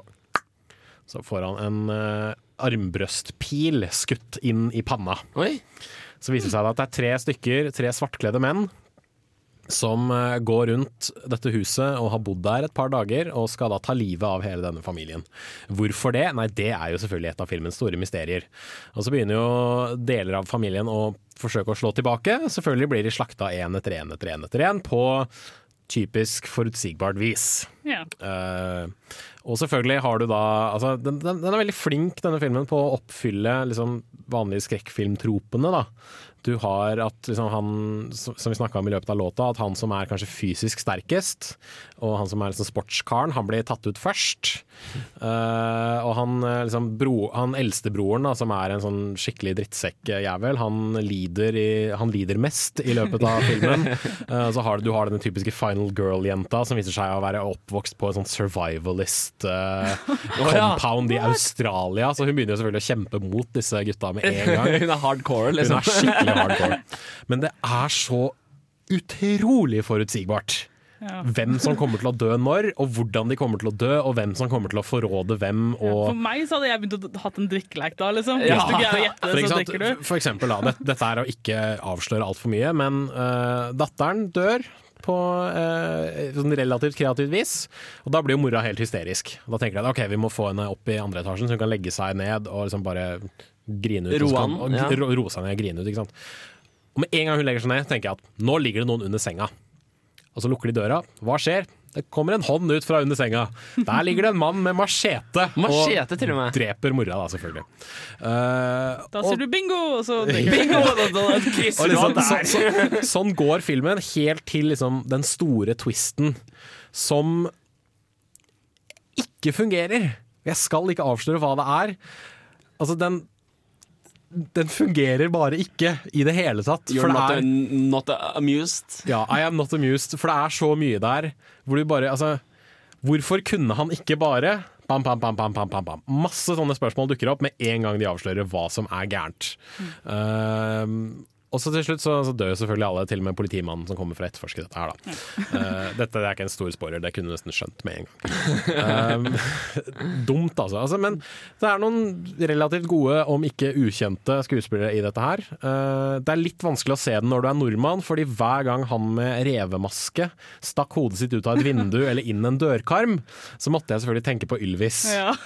så får han en armbrøstpil skutt inn i panna. Oi. Så viser det seg at det er tre stykker, tre svartkledde menn, som eh, går rundt dette huset og har bodd der et par dager og skal da ta livet av hele denne familien. Hvorfor det? Nei, det er jo selvfølgelig et av filmens store mysterier. Og så begynner jo deler av familien å forsøke å slå tilbake. Selvfølgelig blir de slakta én etter én etter én etter én på typisk forutsigbart vis. Ja. Eh, og selvfølgelig har du da altså, den, den, den er veldig flink, denne filmen, på å oppfylle liksom, vanlige skrekkfilmtropene. da. Du har at liksom, han, som vi snakka om i løpet av låta, at han som er kanskje fysisk sterkest, og han som er liksom sportskaren, han blir tatt ut først. Uh, og han, eh, liksom, bro, han eldstebroren, da, som er en sånn skikkelig drittsekkjævel, han, lider i- han lider mest i løpet av filmen. Uh, så har du, du har denne typiske final girl-jenta som viser seg å være oppvokst på en sånn survivalist ja. compound i Australia, så hun begynner jo selvfølgelig å kjempe mot disse gutta med en gang. Hun er hardcore, Hun liksom. er skikkelig hardcore. Men det er så utrolig forutsigbart. Ja. Hvem som kommer til å dø når, og hvordan de kommer til å dø, og hvem som kommer til å forråde hvem. For meg så hadde jeg begynt å hatt en drikkelek da, liksom. Ja. Hvis du greier å gjette det, så drikker du. for eksempel, da, dette, dette er å ikke avsløre altfor mye, men uh, datteren dør på eh, sånn relativt kreativt vis, og da blir jo mora helt hysterisk. Da tenker jeg at ok, vi må få henne opp i andre etasjen, så hun kan legge seg ned og liksom bare grine ut. og Roe og ja. ro- roe seg ned og grine ut, ikke sant. Og med en gang hun legger seg ned, tenker jeg at nå ligger det noen under senga. Og så lukker de døra. Hva skjer? Det kommer en hånd ut fra under senga. Der ligger det en mann med machete. Machete, til og med. dreper mora, da, selvfølgelig. Uh, Da og- sier du bingo, og så. Bingo! Da, da krysser og du liksom, så, så, sånn går filmen helt til liksom, den store twisten som ikke fungerer. Jeg skal ikke avsløre hva det er. Altså, den den fungerer bare ikke i det hele tatt. You're for det not, er- not amused. ja, I am not amused, for det er så mye der hvor du bare Altså, hvorfor kunne han ikke bare Bam, bam, bam, bam, bam, bam. Masse sånne spørsmål dukker opp med en gang de avslører hva som er gærent. Um, og så til slutt så, så dør jo selvfølgelig alle, til og med politimannen som kommer for å etterforske dette her, da. Uh, dette er ikke en stor spoiler, det kunne du nesten skjønt med en gang. Um, dumt, altså. altså. Men det er noen relativt gode, om ikke ukjente, skuespillere i dette her. Uh, det er litt vanskelig å se den når du er nordmann, fordi hver gang han med revemaske stakk hodet sitt ut av et vindu eller inn en dørkarm, så måtte jeg selvfølgelig tenke på Ylvis. Ja.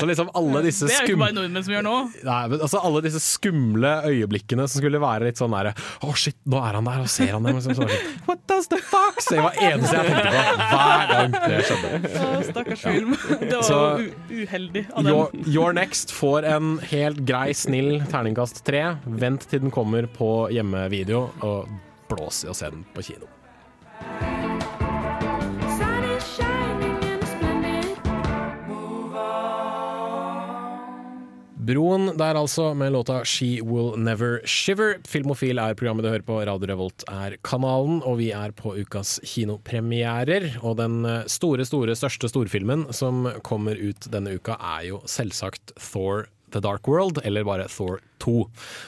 Så liksom alle disse Det er jo ikke bare nordmenn som gjør nå. Nei, men altså alle disse skumle øyeblikkene som skulle være litt sånn derre Å, shit, nå er han der, og ser han dem. og så- så var det sånn, What does the fuck? Så det var eneste jeg tenkte på hver gang det skjedde. Å, Stakkars film. Det var Så- jo uheldig av dem. Your, Your Next får en helt grei, snill terningkast tre. Vent til den kommer på hjemmevideo, og blås i å se den på kino. Broen der altså, med låta She Will Never Shiver. Filmofil er programmet du hører på, Radio Revolt er kanalen, og vi er på ukas kinopremierer. Og den eh, store, store, største storfilmen som kommer ut denne uka, er jo selvsagt Thor The Dark World, eller bare Thor 2,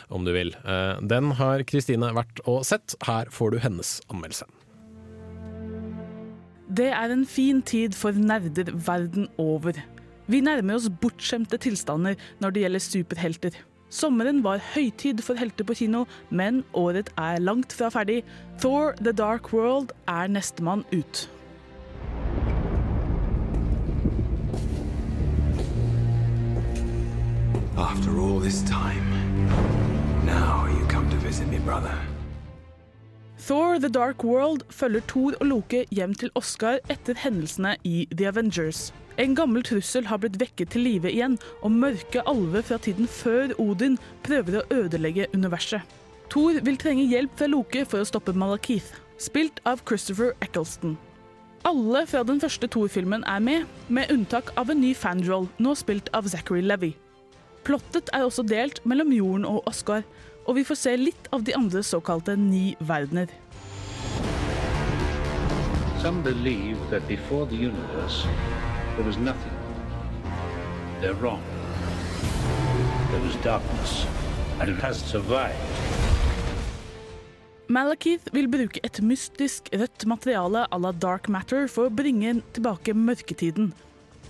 om du vil. Eh, Den har Kristine vært og sett. Her får du hennes anmeldelse. Det er en fin tid for nerder verden over. Vi nærmer oss bortskjemte tilstander når det gjelder superhelter. Sommeren var høytid for helter på kino, men året er langt fra ferdig. Thor The Dark World er nestemann ut. After all this time, now you come to visit me, brother. Thor The Dark World følger Thor og Loke hjem til Oscar etter hendelsene i The Avengers. En gammel trussel har blitt vekket til live igjen, og mørke alver fra tiden før Odin prøver å ødelegge universet. Thor vil trenge hjelp fra Loke for å stoppe Malakith, spilt av Christopher Eccleston. Alle fra den første Thor-filmen er med, med unntak av en ny fanroll, nå spilt av Zachary Levy. Plottet er også delt mellom jorden og Oscar, og vi får se litt av de andre såkalte ni verdener. Some believe that before the universe, there was nothing. They're wrong. There was darkness, and it has survived. Malekith vil bruke et mystisk rødt materiale à la dark matter for å bringe tilbake mørketiden.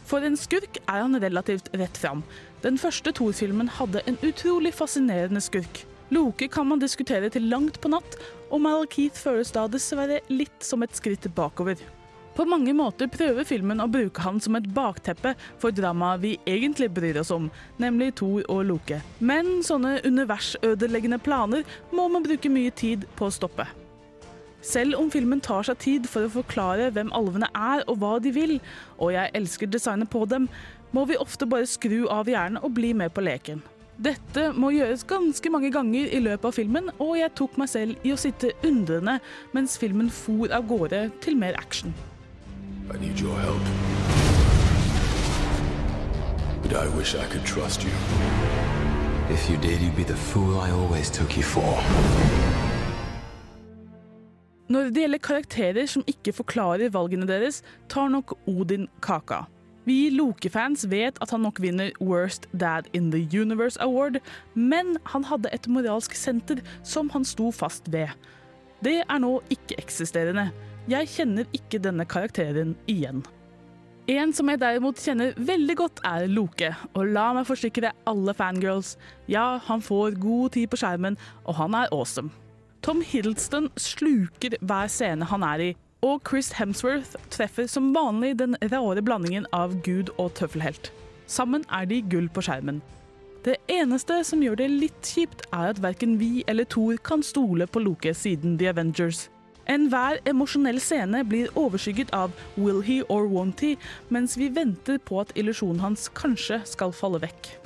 For en skurk er han relativt rett fram. Den første Thor-filmen hadde en utrolig fascinerende skurk. Loke kan man diskutere til langt på natt, og Malakith føles da dessverre litt som et skritt bakover. På mange måter prøver filmen å bruke han som et bakteppe for dramaet vi egentlig bryr oss om, nemlig Thor og Loke. Men sånne universødeleggende planer må man bruke mye tid på å stoppe. Selv om filmen tar seg tid for å forklare hvem alvene er og hva de vil, og jeg elsker designet på dem, må vi ofte bare skru av hjernen og bli med på leken. Dette må gjøres ganske mange ganger i løpet av filmen, og jeg tok meg selv i å sitte undrende mens filmen for av gårde til mer action. I need your help. But I wish I could trust you. If you did, you'd be the fool I always took you for. Når det gjelder karakterer som ikke forklarer valgene deres, tar nok Odin kaka. Vi Loke-fans vet at han nok vinner Worst Dad in the Universe Award, men han hadde et moralsk senter som han sto fast ved. Det er nå ikke-eksisterende. Jeg kjenner ikke denne karakteren igjen. En som jeg derimot kjenner veldig godt, er Loke. Og la meg forsikre alle fangirls, ja, han får god tid på skjermen, og han er awesome. Tom Hiddleston sluker hver scene han er i, og Chris Hemsworth treffer som vanlig den rare blandingen av gud og tøffelhelt. Sammen er de gull på skjermen. Det eneste som gjør det litt kjipt, er at verken vi eller Thor kan stole på Loke siden The Avengers. Enhver emosjonell scene blir overskygget av will he or won't he, mens vi venter på at illusjonen hans kanskje skal falle vekk.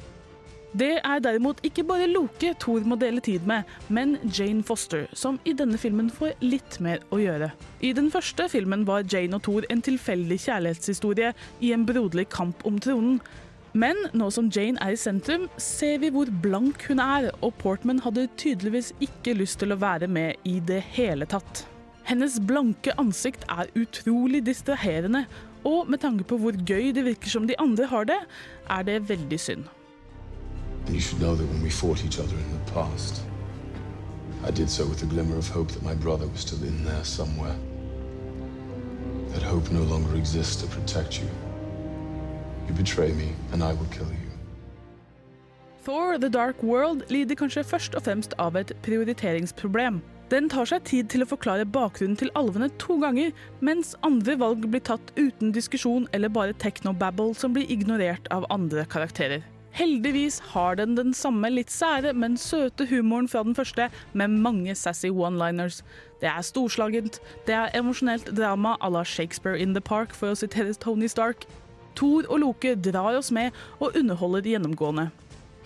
Det er derimot ikke bare Loke Thor må dele tid med, men Jane Foster, som i denne filmen får litt mer å gjøre. I den første filmen var Jane og Thor en tilfeldig kjærlighetshistorie i en broderlig kamp om tronen. Men nå som Jane er i sentrum, ser vi hvor blank hun er, og Portman hadde tydeligvis ikke lyst til å være med i det hele tatt. Hennes blanke ansikt er utrolig distraherende, og med tanke på hvor gøy det virker som de andre har det, er det veldig synd. And you should know that when we fought each other in the past, I did so with a glimmer of hope that my brother was still in there somewhere. That hope no longer exists to protect you. You betray me, and I will kill you. Thor The Dark World lider kanskje først og fremst av et prioriteringsproblem. Den tar seg tid til å forklare bakgrunnen til alvene to ganger, mens andre valg blir tatt uten diskusjon eller bare technobabble som blir ignorert av andre karakterer. Heldigvis har den den samme litt sære, men søte humoren fra den første, med mange sassy one-liners. Det er storslagent, det er emosjonelt drama à la Shakespeare in the Park, for å sitere Tony Stark. Thor og Loke drar oss med og underholder gjennomgående.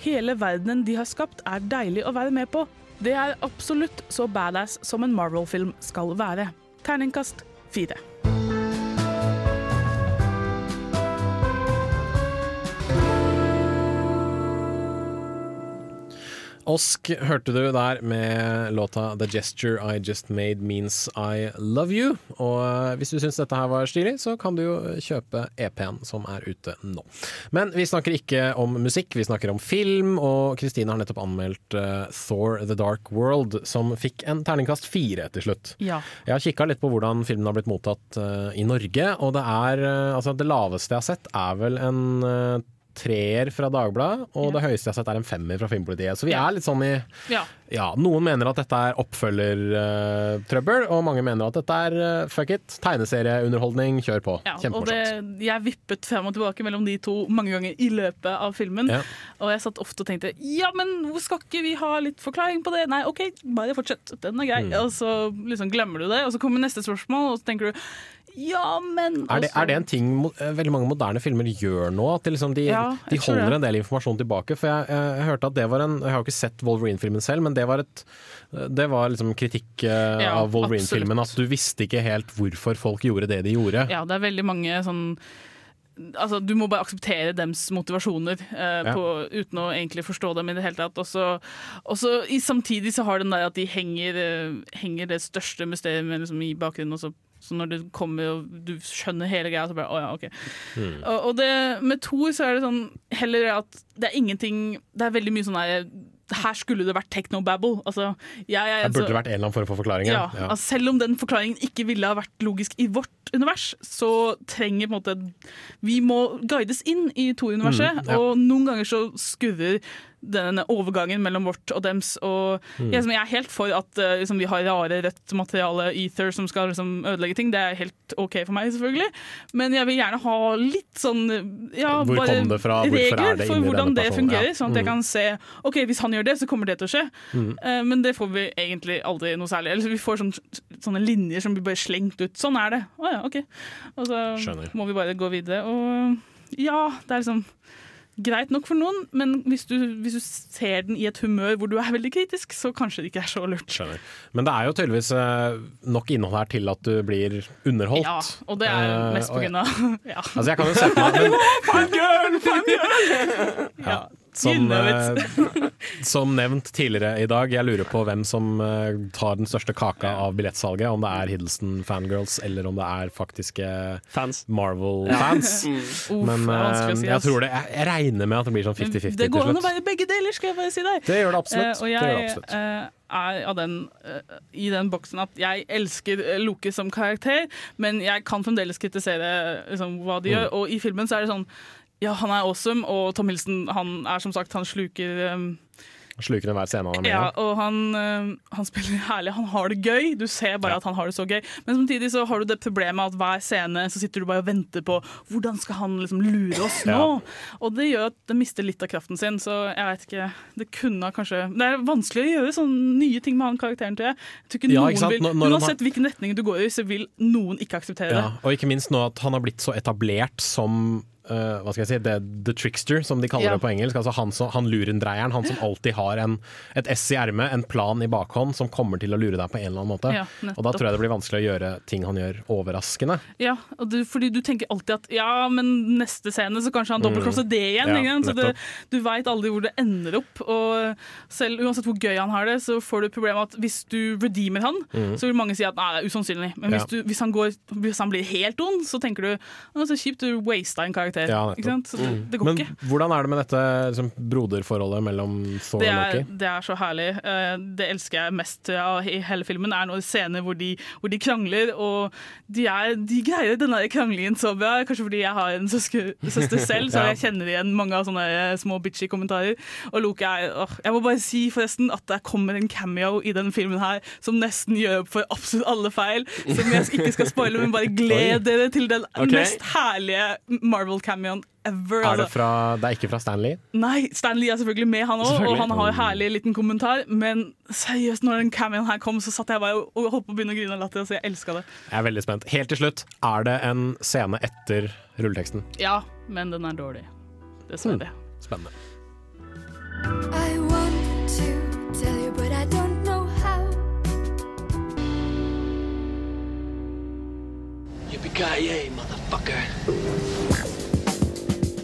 Hele verdenen de har skapt er deilig å være med på. Det er absolutt så badass som en Marvel-film skal være. Terningkast fire. Osk hørte du der med låta 'The Gesture I Just Made Means I Love You'. Og eh, hvis du syns dette her var stilig, så kan du jo kjøpe EP-en som er ute nå. Men vi snakker ikke om musikk, vi snakker om film, og Kristine har nettopp anmeldt uh, Thor The Dark World, som fikk en terningkast fire til slutt. Ja. Jeg har kikka litt på hvordan filmen har blitt mottatt uh, i Norge, og det er altså det laveste jeg har sett, er vel en uh, treer fra Dagbladet, og det høyeste jeg har sett er en femmer fra Filmpolitiet. Så vi er litt sånn i Ja. ja, Noen mener at dette er oppfølgertrøbbel, og mange mener at dette er uh, fuck it, tegneserieunderholdning, kjør på. Ja, Kjempemorsomt. jeg vippet frem og tilbake mellom de to mange ganger i løpet av filmen. Ja. Og jeg satt ofte og tenkte ja, men hvor skal ikke vi ha litt forklaring på det? Nei, OK, bare fortsett. Den er grei. Mm. Og så liksom glemmer du det, og så kommer neste spørsmål, og så tenker du ja, men Er det, er det en ting eh, veldig mange moderne filmer gjør nå? At liksom, de, Ja, de holder en del informasjon tilbake? For jeg, jeg, jeg hørte at det var en Jeg har ikke sett Wolverine-filmen selv, men det var, et, det var liksom kritikk eh, Ja, av Wolverine-filmen. At du visste ikke helt hvorfor folk gjorde det de gjorde. Ja, det er veldig mange sånn Altså, du må bare akseptere dems motivasjoner eh, Ja. på, uten å egentlig forstå dem i det hele tatt. Og så, i, samtidig så har den der at de henger, eh, henger det største mysteriet liksom, i bakgrunnen. Og så, så når det kommer og du skjønner hele greia, så bare å ja, OK. Og, og det, med Thor så er det sånn heller at det er ingenting Det er veldig mye sånn der her skulle det vært technobabble. Altså, jeg, jeg, Det burde vært en eller annen form for forklaring. ja, Ja. Altså, selv om den forklaringen ikke ville ha vært logisk i vårt univers, så trenger på en måte Vi må guides inn i Thor-universet, Mm, ja. og noen ganger så skurrer denne overgangen mellom vårt og dems. Og Mm. jeg, er helt for at eh, liksom, vi har rare rødt materiale, ether, som skal liksom, ødelegge ting. Det er helt OK for meg, selvfølgelig. Men jeg vil gjerne ha litt sånn ja, Hvor bare kom det fra? Hvorfor er regler det for hvordan det fungerer. Ja. Sånn at jeg Mm. kan se OK, hvis han gjør det, så kommer det til å skje. Mm. Uh, Men det får vi egentlig aldri noe særlig. Eller vi får sånne, sånne linjer som blir bare slengt ut. Sånn er det. Å ja, OK. Og så Skjønner. må vi bare gå videre. Og ja, det er liksom greit nok for noen, men hvis du, hvis du ser den i et humør hvor du er veldig kritisk, så kanskje det ikke er så lurt. Skjønner. Men det er jo tydeligvis eh, nok innhold her til at du blir underholdt. Ja, og det er Eh, mest på og- grunn av ja. Altså, jeg kan jo se på meg men, Fangirl! Fangirl! Ja. Som, eh, som nevnt tidligere i dag, jeg lurer på hvem som eh, tar den største kaka av billettsalget. Om det er Hiddleston fangirls, eller om det er faktiske Marvel-fans. Ja. Mm. Men å eh, jeg tror det Jeg, jeg regner med at det blir sånn 50-50 til Det går an å være begge deler, skal jeg bare si deg. Det gjør det absolutt. Og jeg det det absolutt. er av den, i den boksen at jeg elsker Loke som karakter, men jeg kan fremdeles kritisere liksom, hva de Mm. gjør. Og i filmen så er det sånn Ja, han er awesome, og Tom Hilsen han er som sagt Han sluker um, Sluker enhver scene han er med ja, og han, um, han spiller herlig. Han har det gøy. Du ser bare at han har det så gøy. Men samtidig så har du det problemet at hver scene så sitter du bare og venter på hvordan skal han liksom lure oss nå? Ja. Og det gjør at det mister litt av kraften sin. Så jeg vet ikke Det kunne kanskje Det er vanskelig å gjøre sånne nye ting med han karakteren, tror jeg. jeg tror ikke Ja, noen ikke vil, han har- Uansett hvilken retning du går i, så vil noen ikke akseptere Ja, og ikke minst nå at han har blitt så etablert som eh, hva skal jeg si, the, the trickster, som de kaller Ja. det på engelsk. Altså han, som- han lurendreieren, han som alltid har en, et ess i ermet, en plan i bakhånd, som kommer til å lure deg på en eller annen måte. Ja, og da tror jeg det blir vanskelig å gjøre ting han gjør, overraskende. Ja, du, fordi du tenker alltid at ja, men neste scene så kanskje han dobbeltcrosser det igjen. Mm. Ja, så det, du veit aldri hvor det ender opp. Og selv uansett hvor gøy han har det, så får du problemet at hvis du redeemer han, Mm. så vil mange si at nei, det er usannsynlig. Men hvis, du, hvis, han går, hvis han blir helt ond, så tenker du så kjipt, du wasta en karakter. Ja, ikke sant? Så det, det går Men ikke. hvordan er det med dette liksom, broderforholdet mellom Thor Det og er, Loki? det er så herlig. Eh, Det elsker jeg mest av i hele filmen. er noen scener hvor de, hvor de krangler, og de, er, de greier denne kranglingen så bra. Kanskje fordi jeg har en søsker, søster selv, så Ja. jeg kjenner igjen mange av sånne eh, små bitchy kommentarer. Og Loki er åh, Jeg må bare si forresten at det kommer en cameo i denne filmen her som nesten gjør opp for absolutt alle feil. Som jeg ikke skal spoile, men bare gled dere til den okay. mest herlige Marvel-cameoen ever. Er det, altså. fra, det er ikke fra Stanley? Nei, Stanley er selvfølgelig med, han òg, og han har en herlig liten kommentar. Men seriøst, når den cameoen her kom, så satt jeg bare og holdt på å begynne å grine av latter. Så jeg elska det. Jeg er veldig spent. Helt til slutt, er det en scene etter rulleteksten? Ja, men den er dårlig. Dessverre. Spennende. I want to tell you, but I don't know how. Yippee-ki-yay, motherfucker.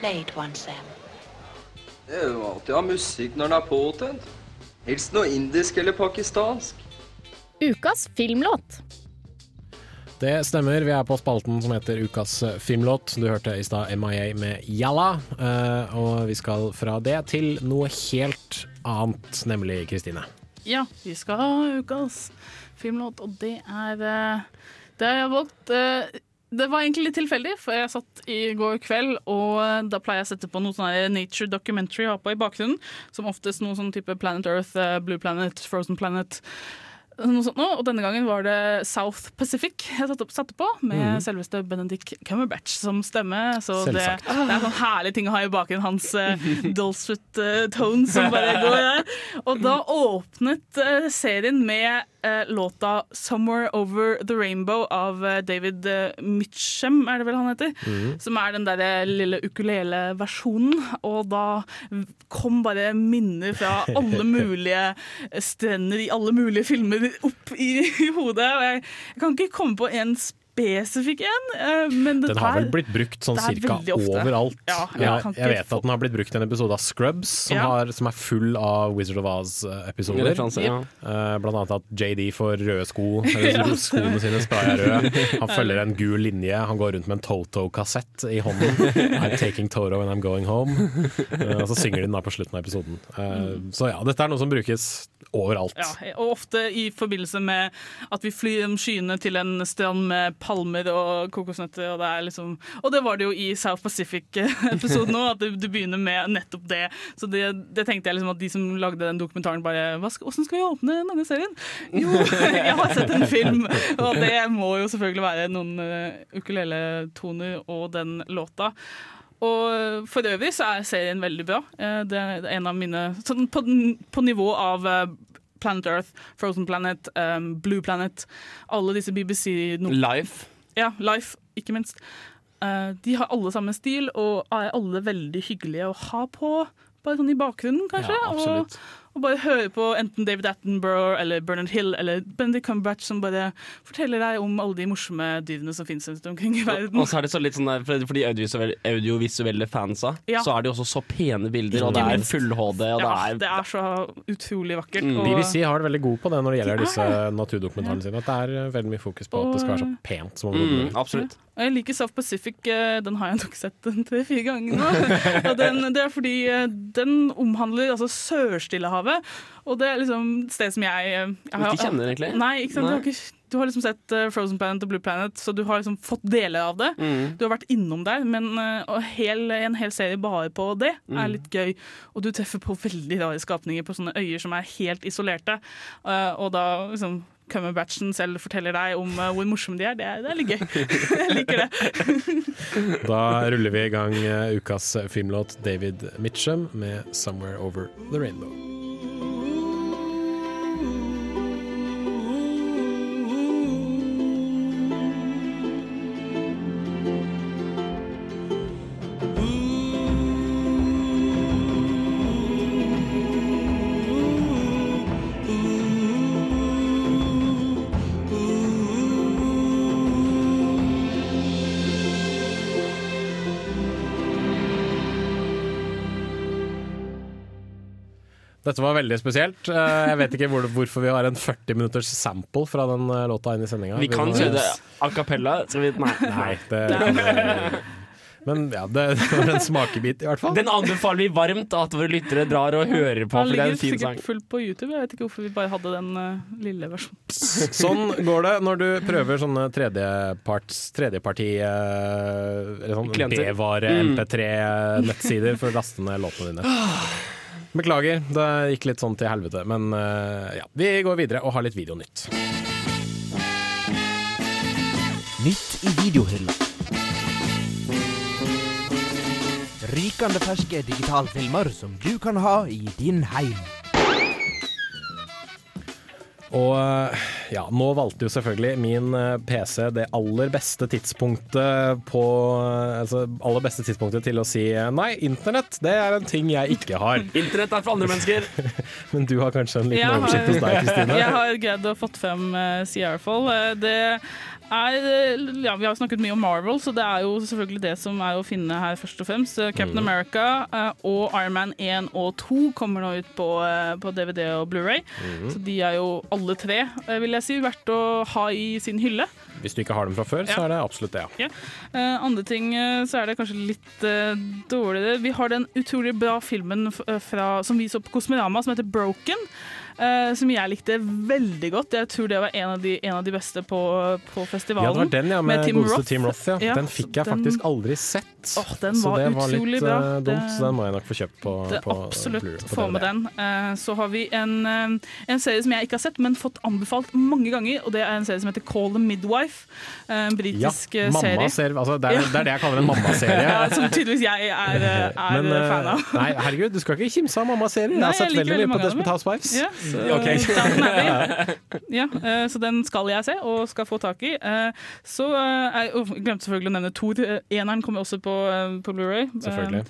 Play one, Sam. Det er jo alltid ha musikk når den er påtent. Helst noe indisk eller pakistansk. Ukas filmlåt. Det stemmer, vi er på spalten som heter Ukas filmlåt. Du hørte i stad MIA med Jalla, eh, og vi skal fra det til noe helt annet, nemlig Kristine. Ja, vi skal ha ukas filmlåt, og det er eh, Det har jeg valgt eh, Det var egentlig litt tilfeldig, for jeg satt i går kveld, og da pleier jeg å sette på noe sånn nature documentary jeg har på i bakgrunnen. Som oftest noe sånn type Planet Earth, eh, Blue Planet, Frozen Planet. Noe sånt noe. og denne gangen var det South Pacific jeg satte, opp, satte på, med mm. selveste Benedict Cumberbatch som stemme. Så det, det er en sånn herlig ting å ha i bakgrunnen, hans uh, dulcet uh, tone som bare går der. Og da åpnet uh, serien med låta 'Somewhere Over The Rainbow' av David Mitchum, er det vel han heter? Mm. Som er den der lille ukulele-versjonen. Og da kom bare minner fra alle mulige strender i alle mulige filmer opp i, hodet. Og jeg, jeg kan ikke komme på en spesifikk en, eh, men det Den har vel blitt brukt sånn cirka overalt. Ja, jeg jeg, jeg vet at den har blitt brukt i en episode av Scrubs, som, Ja. har, som er full av Wizard of Oz-episoder. Ja. Eh, blant annet at JD får røde sko, skoene sine spraya røde. Han følger en gul linje, han går rundt med en Toto-kassett i hånden. I'm taking Toto and I'm going home. Eh, og så synger de den da på slutten av episoden. Eh, så ja, dette er noe som brukes overalt. Ja, og ofte i forbindelse med at vi flyr om skyene til en strand med palmer og kokosnøtter. Og det, er liksom, og det var det jo i South Pacific-episoden òg, at du, begynner med nettopp det. Så det, det tenkte jeg liksom at de som lagde den dokumentaren, bare Åssen skal, vi åpne denne serien? Jo, jeg har sett en film! Og det må jo selvfølgelig være noen uh, ukuleletoner og den låta. Og for øvrig så er serien veldig bra. Eh, Det er en av mine sånn på, på nivå av eh, Planet Earth, Frozen Planet, um, Blue Planet, alle disse BBC no Life. Ja, Life, ikke minst. Uh, de har alle samme stil, og er alle veldig hyggelige å ha på. Bare sånn i bakgrunnen, kanskje. Ja, absolutt. og, og bare høre på enten David Attenborough eller Bernard Hill eller Bendy Cumberbatch som bare forteller deg om alle de morsomme dyrene som finnes rundt omkring i verden. Og så er det så litt sånn der, for de audiovisuelle, audiovisuelle fansa, Ja. så er det jo også så pene bilder, og det er full-HD, ja, det er det er så utrolig vakkert. Mm. og- BBC har det veldig god på det når det gjelder De disse naturdokumentarene sine. At det er veldig mye fokus på at det skal være så pent som mulig. Mm, mulig. absolutt. Og Jeg liker South Pacific, eh, den har jeg nok sett tre-fire ganger nå. Og den, det er fordi eh, den omhandler altså Sør-Stillehavet, og det er liksom et sted som jeg, eh, jeg Ikke kjenner, egentlig? Nei, ikke sant? Du, har ikke, du har liksom sett Frozen Planet og Blue Planet, så du har liksom fått deler av det. Mm. Du har vært innom der, men hel, en hel serie bare på det er Mm. litt gøy. Og du treffer på veldig rare skapninger på sånne øyer som er helt isolerte. Og da liksom Cumberbatchen selv forteller deg om eh, hvor morsomme de er. Det det er litt gøy. jeg liker det. Da ruller vi i gang eh, ukas filmlåt David Mitchum med 'Somewhere Over The Rainbow'. Dette var veldig spesielt. Eh, Jeg vet ikke hvor, hvorfor vi har en 40 minutters sample fra den eh, låta inn i sendinga. Vi kan si det a cappella. Skal vi Nei. Nei, det Men ja, det, det var en smakebit, i hvert fall. Den anbefaler vi varmt at våre lyttere drar og hører på, Den er ligger en fin sikkert fullt på YouTube. Jeg vet ikke hvorfor vi bare hadde den uh, lille versjonen. Sånn går det når du prøver sånne tredjeparts tredjeparti uh, sånn B-vare Mm. MP3-nettsider for å laste ned låtene dine. Beklager, det gikk litt sånn til helvete, men eh, ja. Vi går videre og har litt videonytt. Nytt i videohylla. Rykende ferske digitalfilmer som du kan ha i din heim. Og eh, ja, nå valgte jo selvfølgelig min eh, PC det aller beste tidspunktet på eh, Altså aller beste tidspunktet til å si eh, nei, internett, det er en ting jeg ikke har. Internett er for andre mennesker. Men du har kanskje en liten Jeg oversikt hos deg, Kristine? jeg har greid å fått frem uh, Sierrafall. Eh, det er eh, Ja, vi har snakket mye om Marvel, så det er jo selvfølgelig det som er å finne her, først og fremst. Eh, Captain Mm. America eh, og Iron Man 1 og 2 kommer nå ut på, på DVD og Blu-ray. Mm. Så de er jo alle tre, vil jeg si, verdt å ha i sin hylle. Hvis du ikke har dem fra før, så er det absolutt det, ja. Ja. Andre ting så er det kanskje litt uh, dårligere. Vi har den utrolig bra filmen fra, som vi så på Kosmorama som heter Broken. Eh, som jeg likte veldig godt. Jeg tror det var en av de, en av de beste på, på festivalen. Ja, det var den, ja, med, Tim godeste Roth. Tim Roth. Ja. Den fikk jeg faktisk aldri sett. Åh, den var, så det var litt bra. eh, dumt, Det- så den må jeg nok få kjøpt på, Det på absolutt Blu- på få med den. Eh, Så har vi en, eh, en serie som jeg ikke har sett, men fått anbefalt mange ganger. Og det er en serie som heter Call the Midwife. En britisk ja, serie. Ser, Altså, det, er, det er det jeg kaller en mammaserie. ja, som tydeligvis jeg er, er Men, fan av. nei, herregud, du skal ikke kimse av mammaserier. Jeg har sett jeg veldig mye på Desperate Housewives. Ja, så, okay. Ja, så den skal jeg se, og skal få tak i. Så jeg oh, glemte selvfølgelig å nevne Thor. Eneren kommer også på, eh, på Blu-ray. Selvfølgelig. Eh,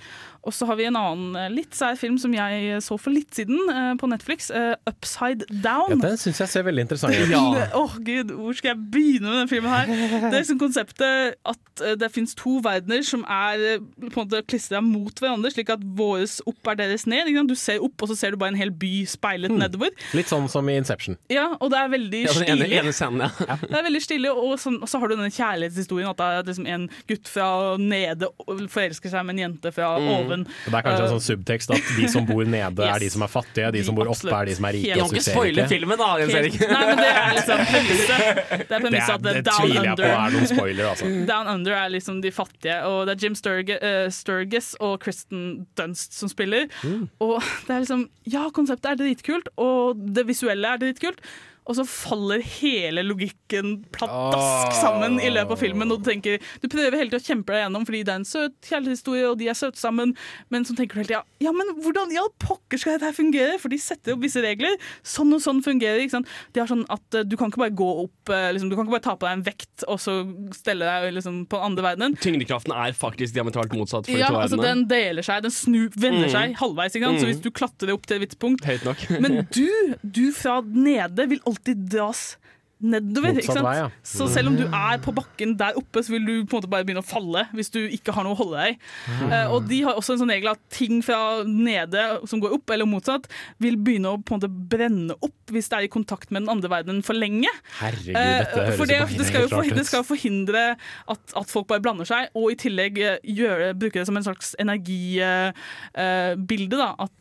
Og så har vi en annen eh, litt sær film som jeg så for litt siden eh, på Netflix. eh, Upside Ja, Down. den syns jeg ser veldig interessant ut. Åh gud, Hvor skal jeg begynne med den filmen her? Det er liksom konseptet at eh, det fins to verdener som er eh, på en måte klistra mot hverandre, slik at våres opp er deres ned. Ikke sant? Du ser opp, og så ser du bare en hel by speilet nedover. Litt sånn som i Inception. Ja, og det er veldig Ja, den ene, stilig. ene scenen, ja. Det er veldig stille, og, sånn, og så har du denne kjærlighetshistorien. At det er liksom en gutt fra nede forelsker seg med en jente fra Mm. oven. Og det er kanskje en Eh, sånn subtekst at de som bor nede, er de som er fattige, de som bor oppe, er de som er rike. Jeg kan ikke spoile filmen, da, Jens Erik. Nei, men det er liksom premisset. Det er premisset at Det det Down jeg på er noen spoiler, altså. Down Under er liksom de fattige, og det er Jim Sturge, uh, Sturgis og Kristen Dunst som spiller. Mm. Og det er liksom Ja, konseptet er dritkult, og det visuelle er dritkult. Og så faller hele logikken pladask sammen i løpet av filmen. Og du tenker, du prøver hele tiden å kjempe deg gjennom fordi det er en søt kjærlighetshistorie, og de er søte sammen, men så tenker du hele tida ja, men hvordan i all pokker skal dette fungere? For de setter opp visse regler. Sånn og sånn fungerer ikke sant? De har sånn at eh, Du kan ikke bare gå opp eh, liksom, Du kan ikke bare ta på deg en vekt og så stelle deg liksom, på den andre verdenen. Tyngdekraften er faktisk diametralt motsatt for de Ja, to altså verdenene. Den deler seg, den snu, vender Mm. seg halvveis. Ikke sant? Så Mm. hvis du klatrer opp til et visst punkt. Men du, du fra nede vil alltid dras nedover. Motsatt Ikke sant? vei, ja. Så selv om du er på bakken der oppe, så vil du på en måte bare begynne å falle hvis du ikke har noe å holde deg i. Mm. Uh, og de har også en sånn regel at ting fra nede som går opp, eller motsatt, vil begynne å på en måte brenne opp hvis det er i kontakt med den andre verdenen for lenge. Herregud, Eh, dette høres for det, det, skal jo det skal jo forhindre at, at folk bare blander seg, og i tillegg eh, gjøre, bruke det som en slags energibilde. da, at,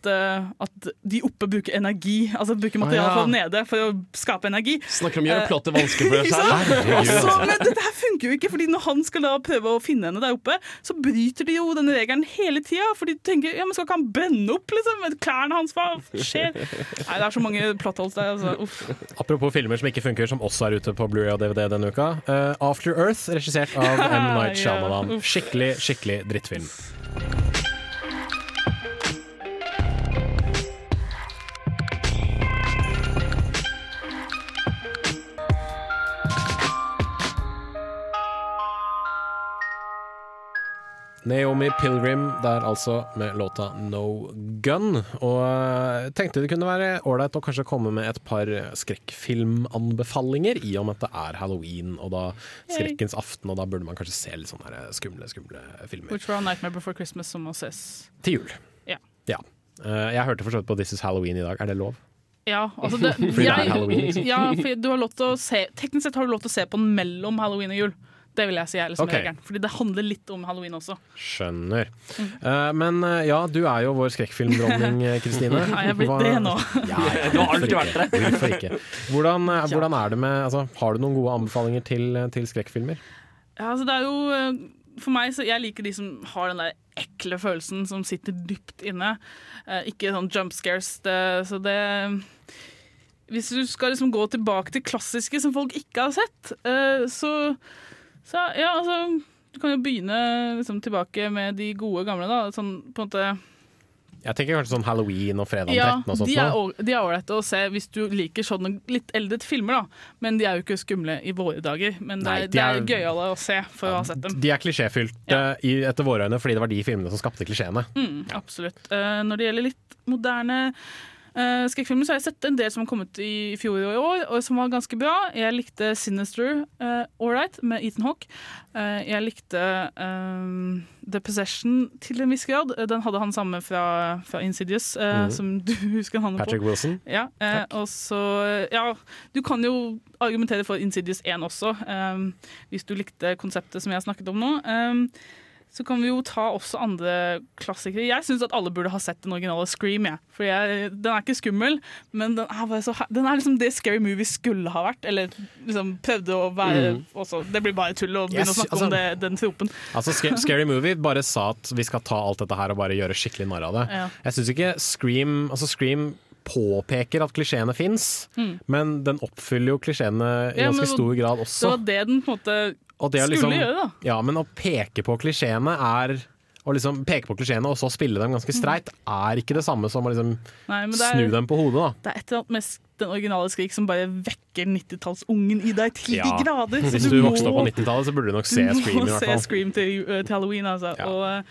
at de oppe bruker energi, altså bruker materiale ah, ja. fra nede for å skape energi. Snakker om Eh, plottet vanskelig for deg ikke selv. sant? Herregud, Og så- altså. Men dette her funker jo ikke, fordi når han skal da prøve å finne henne der oppe, så bryter de jo denne regelen hele tida. For de tenker ja, men skal ikke han brenne opp, liksom? med Klærne hans, hva skjer? Nei, det er så mange plotholes der. Altså. Uff. Apropos filmer som ikke funker, som også er ute på Blu-ray og DVD denne uka. Uh, After Earth, regissert av M. Night Shyamalan. Skikkelig, skikkelig drittfilm. Naomi Pilgrim der altså med låta No Gun. Og jeg tenkte det kunne være ålreit å kanskje komme med et par skrekkfilmanbefalinger, i og med at det er halloween og da skrekkens aften, og da burde man kanskje se litt sånne skumle, skumle filmer. Which var Nightmare Before Christmas, som må ses. Til jul. Ja. Ja. Eh, Jeg hørte for så vidt på This Is Halloween i dag. Er det lov? Ja, altså det, Fordi det er halloween, liksom. Ja, for du har lov til å se Teknisk sett har du lov til å se på den mellom halloween og jul. Det vil jeg si er liksom okay. regelen. Fordi det handler litt om halloween også. Skjønner. Eh, men uh, ja, du er jo vår skrekkfilmdronning, eh, Kristine. Har jeg blitt Hva- det nå? Ja, ja, Du har alltid vært det. Hvorfor ikke? Hvordan, eh, hvordan er det med altså, Har du noen gode anbefalinger til, til skrekkfilmer? Ja, altså det er jo For meg så Jeg liker de som har den der ekle følelsen som sitter dypt inne. Eh, ikke sånn jump scares. Det, så det Hvis du skal liksom gå tilbake til klassiske som folk ikke har sett, eh, så, så Ja, altså Du kan jo begynne liksom tilbake med de gode gamle, da. Sånn på en måte Jeg tenker kanskje sånn Halloween og fredag ja, 13 og sånt. de er, er ålreite å se hvis du liker sånne litt eldre filmer, da. Men de er jo ikke skumle i våre dager. Men det Nei, er, de det er er- gøyale å se for å ha sett dem. De er klisjéfylte ja. etter våre øyne fordi det var de filmene som skapte klisjeene. Mm, absolutt. Uh, når det gjelder litt moderne uh, skrekkfilmer, så har jeg sett en del som har kommet i fjor og i år, og som var ganske bra. Jeg likte Sinister uh, Alright med Ethan Hawke. Uh, jeg likte um, The Possession til en viss grad. Eh, Den hadde han samme fra, fra Insidious, eh, Mhm. som du husker han på. Patrick Wilson. Ja, eh, og så Ja, du kan jo argumentere for Insidious 1 også, um, hvis du likte konseptet som jeg har snakket om nå. Eh, så kan vi jo ta også andre klassikere. Jeg syns at alle burde ha sett den originale Scream. Ja. For jeg, Den er ikke skummel, men den er, så, den er liksom det Scary Movie skulle ha vært. Eller liksom prøvde å være Mm. også. Det blir bare tull å begynne Yes, å snakke altså- om det, den tropen. Altså, Scary Movie bare sa at vi skal ta alt dette her og bare gjøre skikkelig narr av det. Ja. Jeg syns ikke Scream Altså Scream påpeker at klisjeene fins, Mm. men den oppfyller jo klisjeene i Ja, men ganske stor grad også. Det var det den på en måte skulle liksom- gjøre, da. Ja, men å peke på klisjeene er å liksom peke på klisjeene og så spille dem ganske streit, er ikke det samme som å liksom Nei, er- snu dem på hodet. da Det er et eller annet med den originale Skrik som bare vekker 90-tallsungen i deg til de grader. Så Hvis du du vokste opp på 90-tallet, så burde du nok se du Scream. i må se Scream til, uh, til halloween, altså. Og,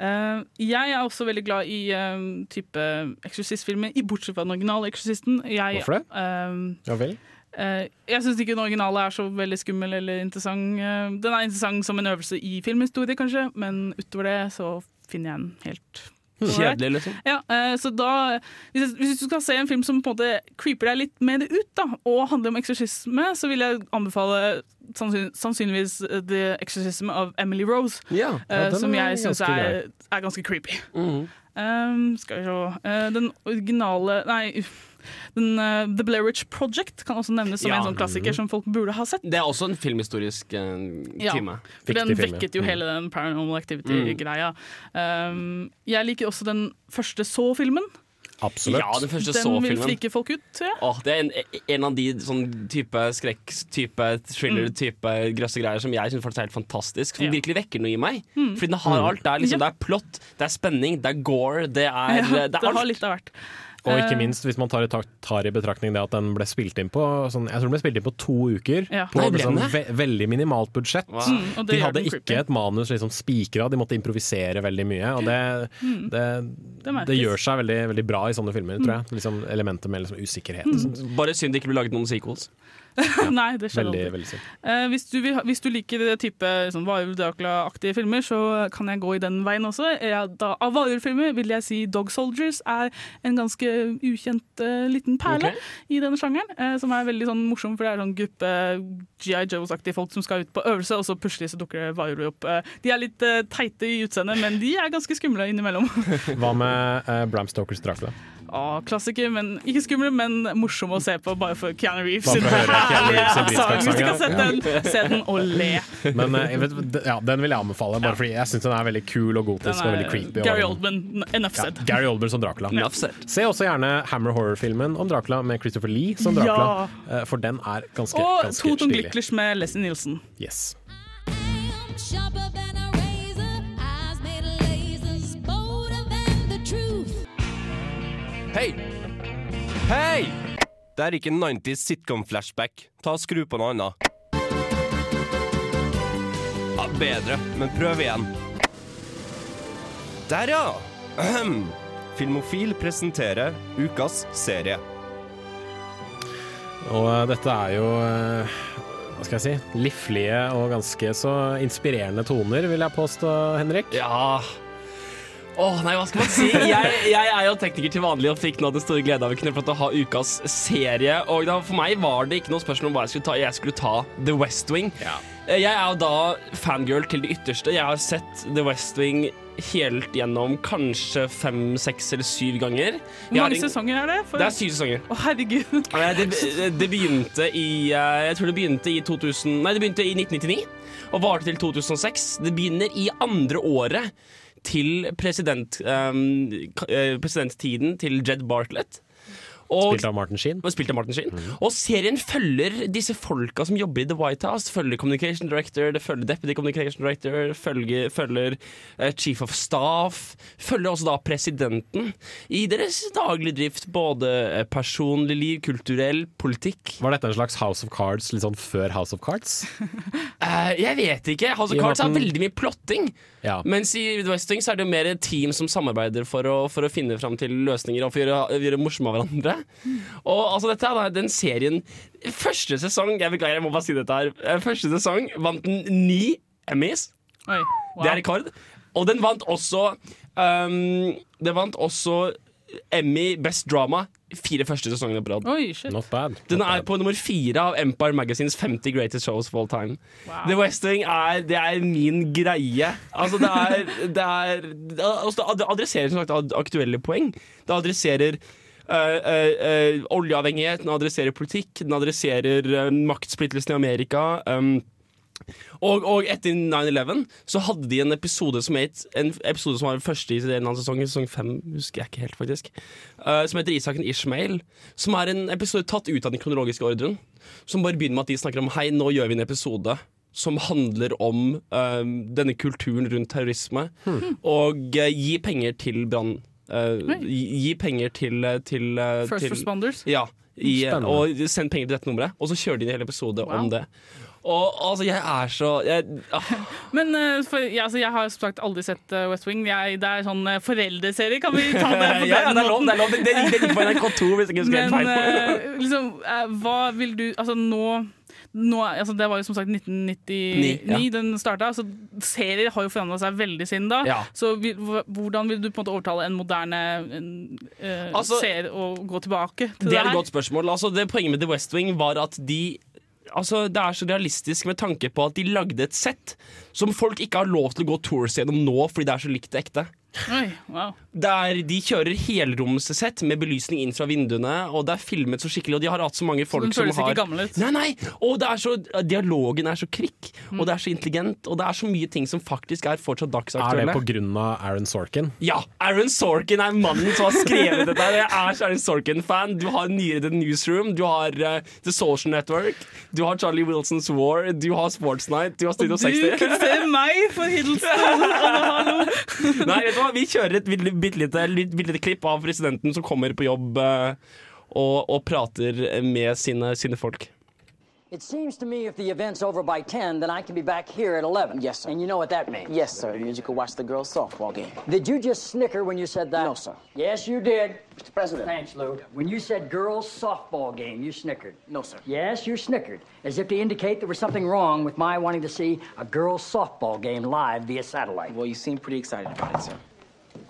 uh, jeg er også veldig glad i uh, type Exorcist-filmer, i bortsett fra den originale Exorcisten. Jeg, Hvorfor det? Uh, Ja vel? Uh, jeg syns ikke den originale er så veldig skummel eller interessant. Uh, den er interessant som en øvelse i filmhistorie, kanskje, men utover det så finner jeg den helt Kjedelig, liksom. ja, eh, så da hvis, hvis du skal se en film som på en måte creeper deg litt mer ut, da, og handler om eksorsisme, så vil jeg anbefale sannsyn, sannsynligvis eh, The Exorcism of Emily Rose. Ja. eh, Ja, som jeg syns er, er ganske creepy. Mhm. Um, skal vi se eh, Den originale Nei. Den, uh, The Blair Witch Project kan også nevnes som Ja. en sånn klassiker som folk burde ha sett. Det er også en filmhistorisk eh, Ja, for den vekket jo Mm. hele den Paranormal Activity-greia. Um, jeg liker også den første Så-filmen. Absolutt. Ja, den første Den vil frike folk ut, tror jeg. Åh, det er en, en av de sånn type skrekk, type thriller, Mm. type grøsse greier som jeg syns er helt fantastisk. Som Ja. virkelig vekker noe i meg. Mm. Fordi den har Mm. alt. Det er, liksom, det er plott, det er spenning, det er gore, det er, Ja, det det er har litt av hvert. Og ikke Eh, minst hvis man tar i, tar i betraktning det at den ble spilt inn på sånn, Jeg tror den ble spilt inn på to uker. Ja. På Nei, liksom, ve veldig minimalt budsjett. Mm, de hadde ikke creepy. et manus liksom spikra, de måtte improvisere veldig mye. Og det, Mm. det, Det det, gjør seg veldig, veldig bra i sånne filmer, tror jeg. Liksom Elementet med liksom usikkerhet. Mm. Bare synd det ikke blir laget noen sequels. Nei, det skjer Veldig, aldri. veldig. Eh, hvis, du vil, hvis du liker det type sånn Dracula-aktige filmer, så kan jeg gå i den veien også. Jeg, da, av varulvfilmer vil jeg si Dog Soldiers er en ganske ukjent uh, liten perle okay. i denne sjangeren. eh, som er veldig sånn morsom, for det er sånn gruppe GI Joes-aktige folk som skal ut på øvelse, og så plutselig så dukker det varulver opp. Eh, de er litt eh, teite i utseendet, men de er ganske skumle innimellom. Hva med eh, Bram Stokers Dracula? Å, klassiker, men ikke skummel, men morsom å se på bare for Keanu Reeves. Bare sin for å høre Keanu Reeves sin herlige sang. Hvis du kan se den, se den og le. Men eh, jeg vet, ja, den vil jeg anbefale, bare fordi jeg syns den er veldig kul og gotisk og veldig creepy. og- Gary Oldman, enough Ja. Gary Oldman som Dracula. Se også gjerne Hammer Horror-filmen om Dracula med Christopher Lee som Dracula, ja. for den er ganske, Og ganske Toton stilig. Med Leslie Nielsen. Yes. Hei! Hei! Det er ikke 90s sitcom-flashback. Ta og Skru på noe annet. Ja, bedre, men prøv igjen. Der, ja! Ahem. Filmofil presenterer ukas serie. Og eh, dette er jo eh, hva skal jeg si livlige og ganske så inspirerende toner, vil jeg påstå, Henrik. Ja Åh, nei, hva skal man si? Jeg, jeg er jo tekniker til vanlig og fikk nå den store glede av å kunne få til å ha ukas serie. Og da, for meg var det ikke noe spørsmål om hva jeg skulle ta. Jeg skulle ta The West Wing. Ja. Jeg er jo da fangirl til det ytterste. Jeg har sett The West Wing helt gjennom kanskje fem, seks eller syv ganger. Hvor mange en- sesonger er det? For- Det er syv sesonger. Å, herregud. Eh, Det, det begynte i eh, Jeg tror det begynte i 2000 Nei, det begynte i 1999 og varte til 2006. Det begynner i andre året til president, um, eh, presidenttiden til Jed Bartlett. Og, Spilt av Martin Sheen. spilt av Martin Sheen. Og serien følger disse folka som jobber i The White House. Følger Communication Director, det følger Deputy Communication Director, følger, følger uh, Chief of Staff. Følger også da presidenten i deres daglige drift. Både eh, personlig liv, kulturell, politikk. Var dette en slags House of Cards litt sånn før House of Cards? uh, jeg vet ikke. House of I Cards har veldig mye plotting. Ja. Mens i The West Wing så er det jo mer team som samarbeider for å, for å finne fram til løsninger og for å gjøre, gjøre morsomme av hverandre. Og altså dette er da den serien Første sesong Jeg beklager, jeg må bare si dette her. Eh, Første sesong vant den ni Emmys. Oi, wow. Det er rekord. Og den vant også um, Det vant også Emmy Best Drama fire første sesongene på rad. Oi, shit. Not bad. Den er på nummer fire av Empire Magazines 50 greatest shows of all time. Wow. The West Wing er, det er min greie. Altså, det er, det er altså, Det adresserer som sagt aktuelle poeng. Det adresserer øh, oljeavhengighet, den adresserer politikk, den adresserer maktsplittelsen i Amerika. Um, og, og etter 9-11 så hadde de en episode som het En episode som var den første i en annen sesong, sesong fem, husker jeg ikke helt, faktisk. Uh, som heter Isaken Ishmael. Som er en episode tatt ut av den kronologiske ordren. Som bare begynner med at de snakker om Hei, nå gjør vi en episode som handler om uh, denne kulturen rundt terrorisme. Og uh, gi penger til brann. Eh, gi, gi penger til, eh, til, eh, First til responders? Ja. I, og send penger til dette nummeret. Og så kjører de en hel episode Wow. om det. Og altså, jeg er så jeg, ah, Men for, ja, altså, jeg har som sagt aldri sett West Wing. Jeg, det er sånn uh, foreldreserie, kan vi ta det på den ja, ja, det er lov. Det, er lov. det, det, det på NRK2, hvis jeg ikke husker helt Men feil. eh, liksom, eh, hva vil du Altså nå, altså, Det var jo som sagt 1999 Ni, ja. den starta. Så serier har jo forandra seg veldig siden da. Ja. Så vi, hvordan vil du på en måte overtale en moderne en, eh, Altså, seer å gå tilbake til Det det, er et godt spørsmål. Altså, det Poenget med The West Wing var at de Altså, Det er så realistisk med tanke på at de lagde et sett som folk ikke har lov til å gå tours gjennom nå fordi det er så likt det ekte. Oi, wow. Der De kjører helromssett med belysning inn fra vinduene, og det er filmet så skikkelig, og de har hatt så mange folk den som føles ikke har gammel ut. Nei, nei, og det er så, Dialogen er så kvikk, Mm. og det er så intelligent, og det er så mye ting som faktisk er fortsatt dagsaktuelle. Er det på grunn av Aaron Sorkin? Ja, Aaron Sorkin er mannen som har skrevet dette. Jeg er så Aaron Sorkin-fan. Du har nyere The Newsroom, du har uh, The Social Network, du har Charlie Wilson's War, du har Sports Night, du har Studio 60. Og Du 60. se meg for Hiddleston! Nei, vet du hva? Vi kjører et bitte lite, lite klipp av presidenten som kommer på jobb eh, og, og prater med sine, sine folk. It seems to me if the event's over by 10, then I can be back here at 11. Yes, sir. And you know what that means? Yes, sir. It means you could watch the girls' softball game. Did you just snicker when you said that? No, sir. Yes, you did. Mr. President. Thanks, Lou. When you said girls' softball game, you snickered. No, sir. Yes, you snickered, as if to indicate there was something wrong with my wanting to see a girls' softball game live via satellite. Well, you seem pretty excited about it, sir.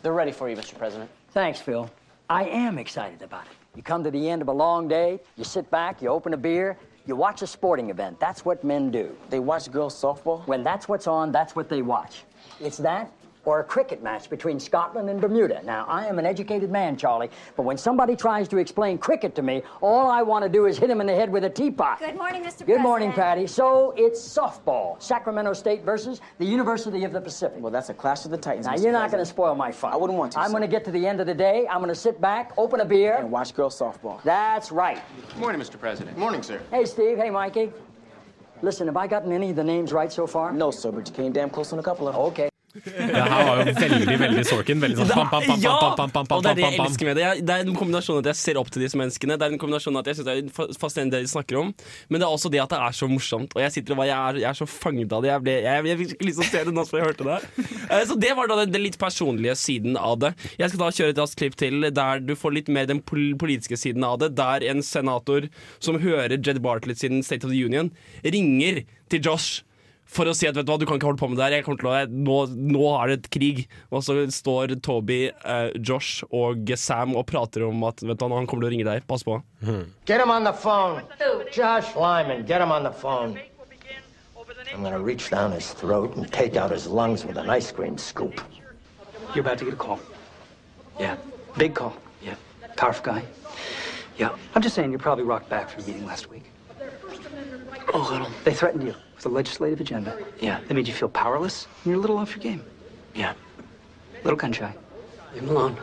They're ready for you, Mr. President. Thanks, Phil. I am excited about it. You come to the end of a long day, you sit back, you open a beer, you watch a sporting event. That's what men do. They watch girls' softball? When that's what's on, that's what they watch. It's that or a cricket match between Scotland and Bermuda. Now, I am an educated man, Charlie, but when somebody tries to explain cricket to me, all I want to do is hit him in the head with a teapot. Good morning, Mr. Good morning, Patty. So it's softball. Sacramento State versus the University of the Pacific. Well, that's a clash of the titans. Now, Mr. you're not going to spoil my fun. I wouldn't want to. I'm going to get to the end of the day. I'm going to sit back, open a beer. and watch girls' softball. That's right. Good morning, Mr. President. Morning, sir. Hey, Steve. Hey, Mikey. Listen, have I gotten any of the names right so far? No, sir, but you came damn close on a couple of them. Okay. Det her var jo veldig veldig Sorkin. Veldig sånn pam, pam, pam, Ja! pam, pam, pam, pam, Og det er det jeg elsker med det. Jeg- Det er en kombinasjon at jeg ser opp til disse menneskene. Det er en kombinasjon at jeg synes det er fa- fascinerende det de snakker om. Men det er også det at det er så morsomt. Og jeg sitter og bare, jeg er, jeg er så fanget av det. Jeg, ble, jeg, jeg fikk lyst til å se det nå som jeg hørte det. Eh, Så det var da den, den litt personlige siden av det. Jeg skal da kjøre et raskt klipp til der du får litt mer den pol politiske siden av det. Der en senator som hører Jed Bartlett sin State of the Union, ringer til Josh for å si at vet du hva, du kan ikke holde på med det her. Jeg kommer til å, nå, nå er det et krig. Og så står Toby, uh, Josh og Sam og prater om at vet du, hva, han kommer til å ringe deg. Pass på. Get him on the phone. Josh Lyman, get him on the phone. I'm gonna reach down his throat and take out his lungs with an ice cream scoop. You're about to get a call. Yeah. Big call. Yeah. Powerful guy. Yeah. I'm just saying you're probably rocked back from the meeting last week. Oh, a little. They threatened you with a legislative agenda. Yeah. They made you feel powerless, and you're a little off your game. Yeah. Little gun shy. Leave him alone.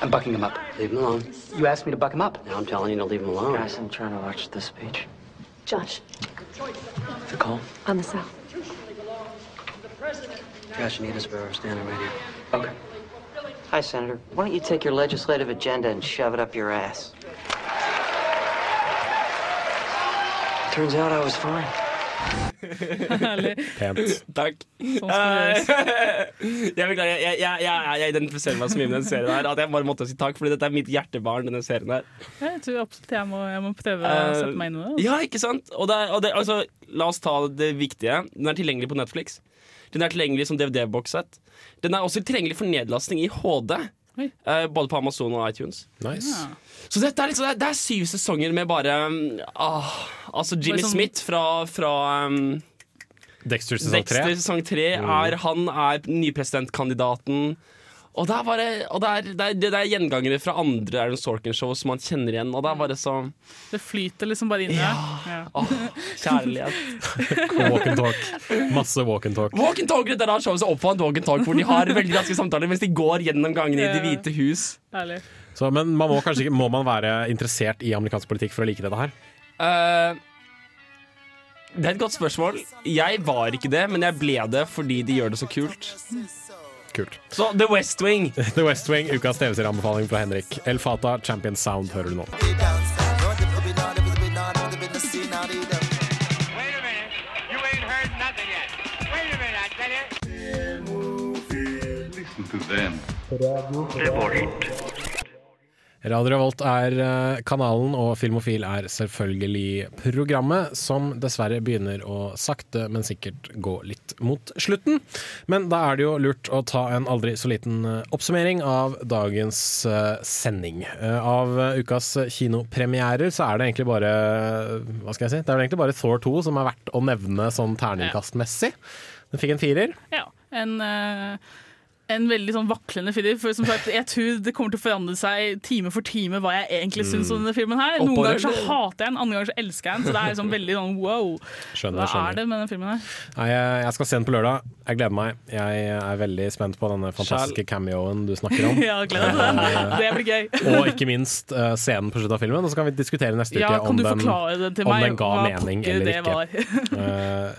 I'm bucking him up. Leave him alone. You asked me to buck him up. Now I'm telling you to leave him alone. Guys, I'm trying to watch the speech. Josh, The call? on the south. Josh and Edithsboro are standing right here. Okay. Hi, Senator. Why don't you take your legislative agenda and shove it up your ass? Turns out I was fine. Herlig. Pent. Takk. Eh, jeg beklager, jeg, jeg, jeg, jeg identifiserer meg så mye med den serien her at jeg bare måtte si takk, fordi dette er mitt hjertebarn, denne serien her. Jeg tror absolutt jeg må, jeg må prøve å Eh, sette meg inn i det. altså. Ja, ikke sant? Og det, og det, altså, la oss ta det viktige. Den er tilgjengelig på Netflix. Den er tilgjengelig som DVD-bokssett. Den er også tilgjengelig for nedlastning i HD. Eh, både på Amazon og iTunes. Nice. Så dette er, liksom, det er- det er syv sesonger med bare ah, Altså Jimmy sånn- Smith fra, fra um, Dexter sesong tre. Dexter sesong tre Mm. er, Han er nypresidentkandidaten. Og det er bare Og det er, det er, det er gjengangere fra andre Aaron Sorkin-show som man kjenner igjen. Og det er bare så Det flyter liksom bare inn i deg. Ja. Åh, kjærlighet. Walk and talk. Masse walk and talk. Walk and talk, dette er showet som oppfant Walk and talk, hvor de har veldig raske samtaler mens de går gjennom gangene i Det hvite hus. Så, men man må kanskje ikke Må man være interessert i amerikansk politikk for å like dette her? Uh, det er et godt spørsmål. Jeg var ikke det, men jeg ble det fordi de gjør det så kult. Kult. Så The West Wing. The West Wing, ukas TV-serieanbefaling fra Henrik. El Fata, Champion Sound, hører du nå. Listen to them. Radio Revolt er eh, kanalen, og Filmofil er selvfølgelig programmet, som dessverre begynner å sakte, men sikkert gå litt mot slutten. Men da er det jo lurt å ta en aldri så liten eh, oppsummering av dagens eh, sending. Av ukas kinopremierer så er det egentlig bare Hva skal jeg si? Det er vel egentlig bare Thor 2 som er verdt å nevne sånn terningkastmessig. Den fikk en firer. Ja, en, eh, en veldig sånn vaklende film. For som sagt, jeg tror det kommer til å forandre seg time for time hva jeg egentlig syns om denne filmen. her Noen Oppover. ganger så hater jeg den, andre ganger så elsker jeg den. Så det er liksom veldig sånn wow. Skjønner, Hva skjønner. er det med denne filmen her? Nei, jeg, skal se den på lørdag. Jeg gleder meg. Jeg er veldig spent på denne fantastiske cameoen du snakker om. Ja, gleder meg til det. Det blir gøy. Og ikke minst eh, scenen på slutten av filmen. Og så kan vi diskutere neste uke ja, om, den, om den ga mening eller ikke. Eh,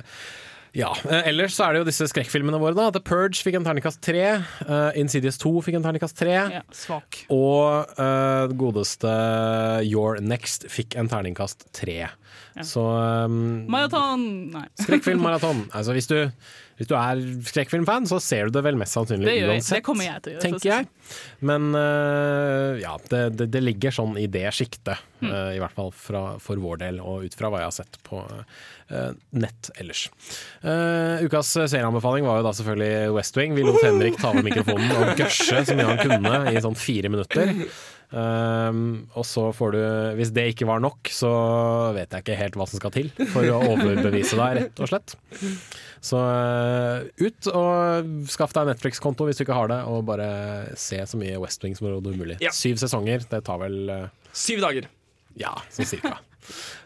ja. eh, ellers så er det jo disse skrekkfilmene våre. da The Purge fikk en terningkast tre. uh, Insidious 2 fikk en terningkast tre. Ja, svak. Og uh, godeste Your Next fikk en terningkast tre. Ja. Så um, Maraton! Nei. Skrekkfilmmaraton. Altså, hvis, du, hvis du er skrekkfilmfan, så ser du det vel mest sannsynlig Det uansett. Det kommer jeg til å gjøre, Tenker jeg. Men uh, ja, det, det, det ligger sånn i det sjiktet. Mm. I hvert fall fra, for vår del, og ut fra hva jeg har sett på nett ellers. Uh, ukas serieanbefaling var jo da selvfølgelig West Wing. Vi lot Henrik ta over mikrofonen og gørse så mye han kunne i sånn fire minutter. Um, og så får du Hvis det ikke var nok, så vet jeg ikke helt hva som skal til for å overbevise deg, rett og slett. Så uh, ut og skaff deg Netflix-konto hvis du ikke har det, og bare se så mye West Wing som mulig. Ja. Syv sesonger, det tar vel uh, Syv dager. Ja, sånn cirka.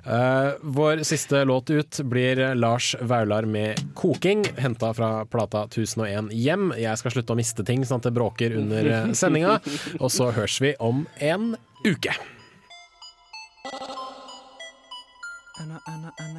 Uh, vår siste låt ut blir Lars Vaular med 'Koking', henta fra plata 1001 Hjem. Jeg skal slutte å miste ting sånn at det bråker under uh, sendinga, og så høres vi om en uke. Anna, Anna, Anna.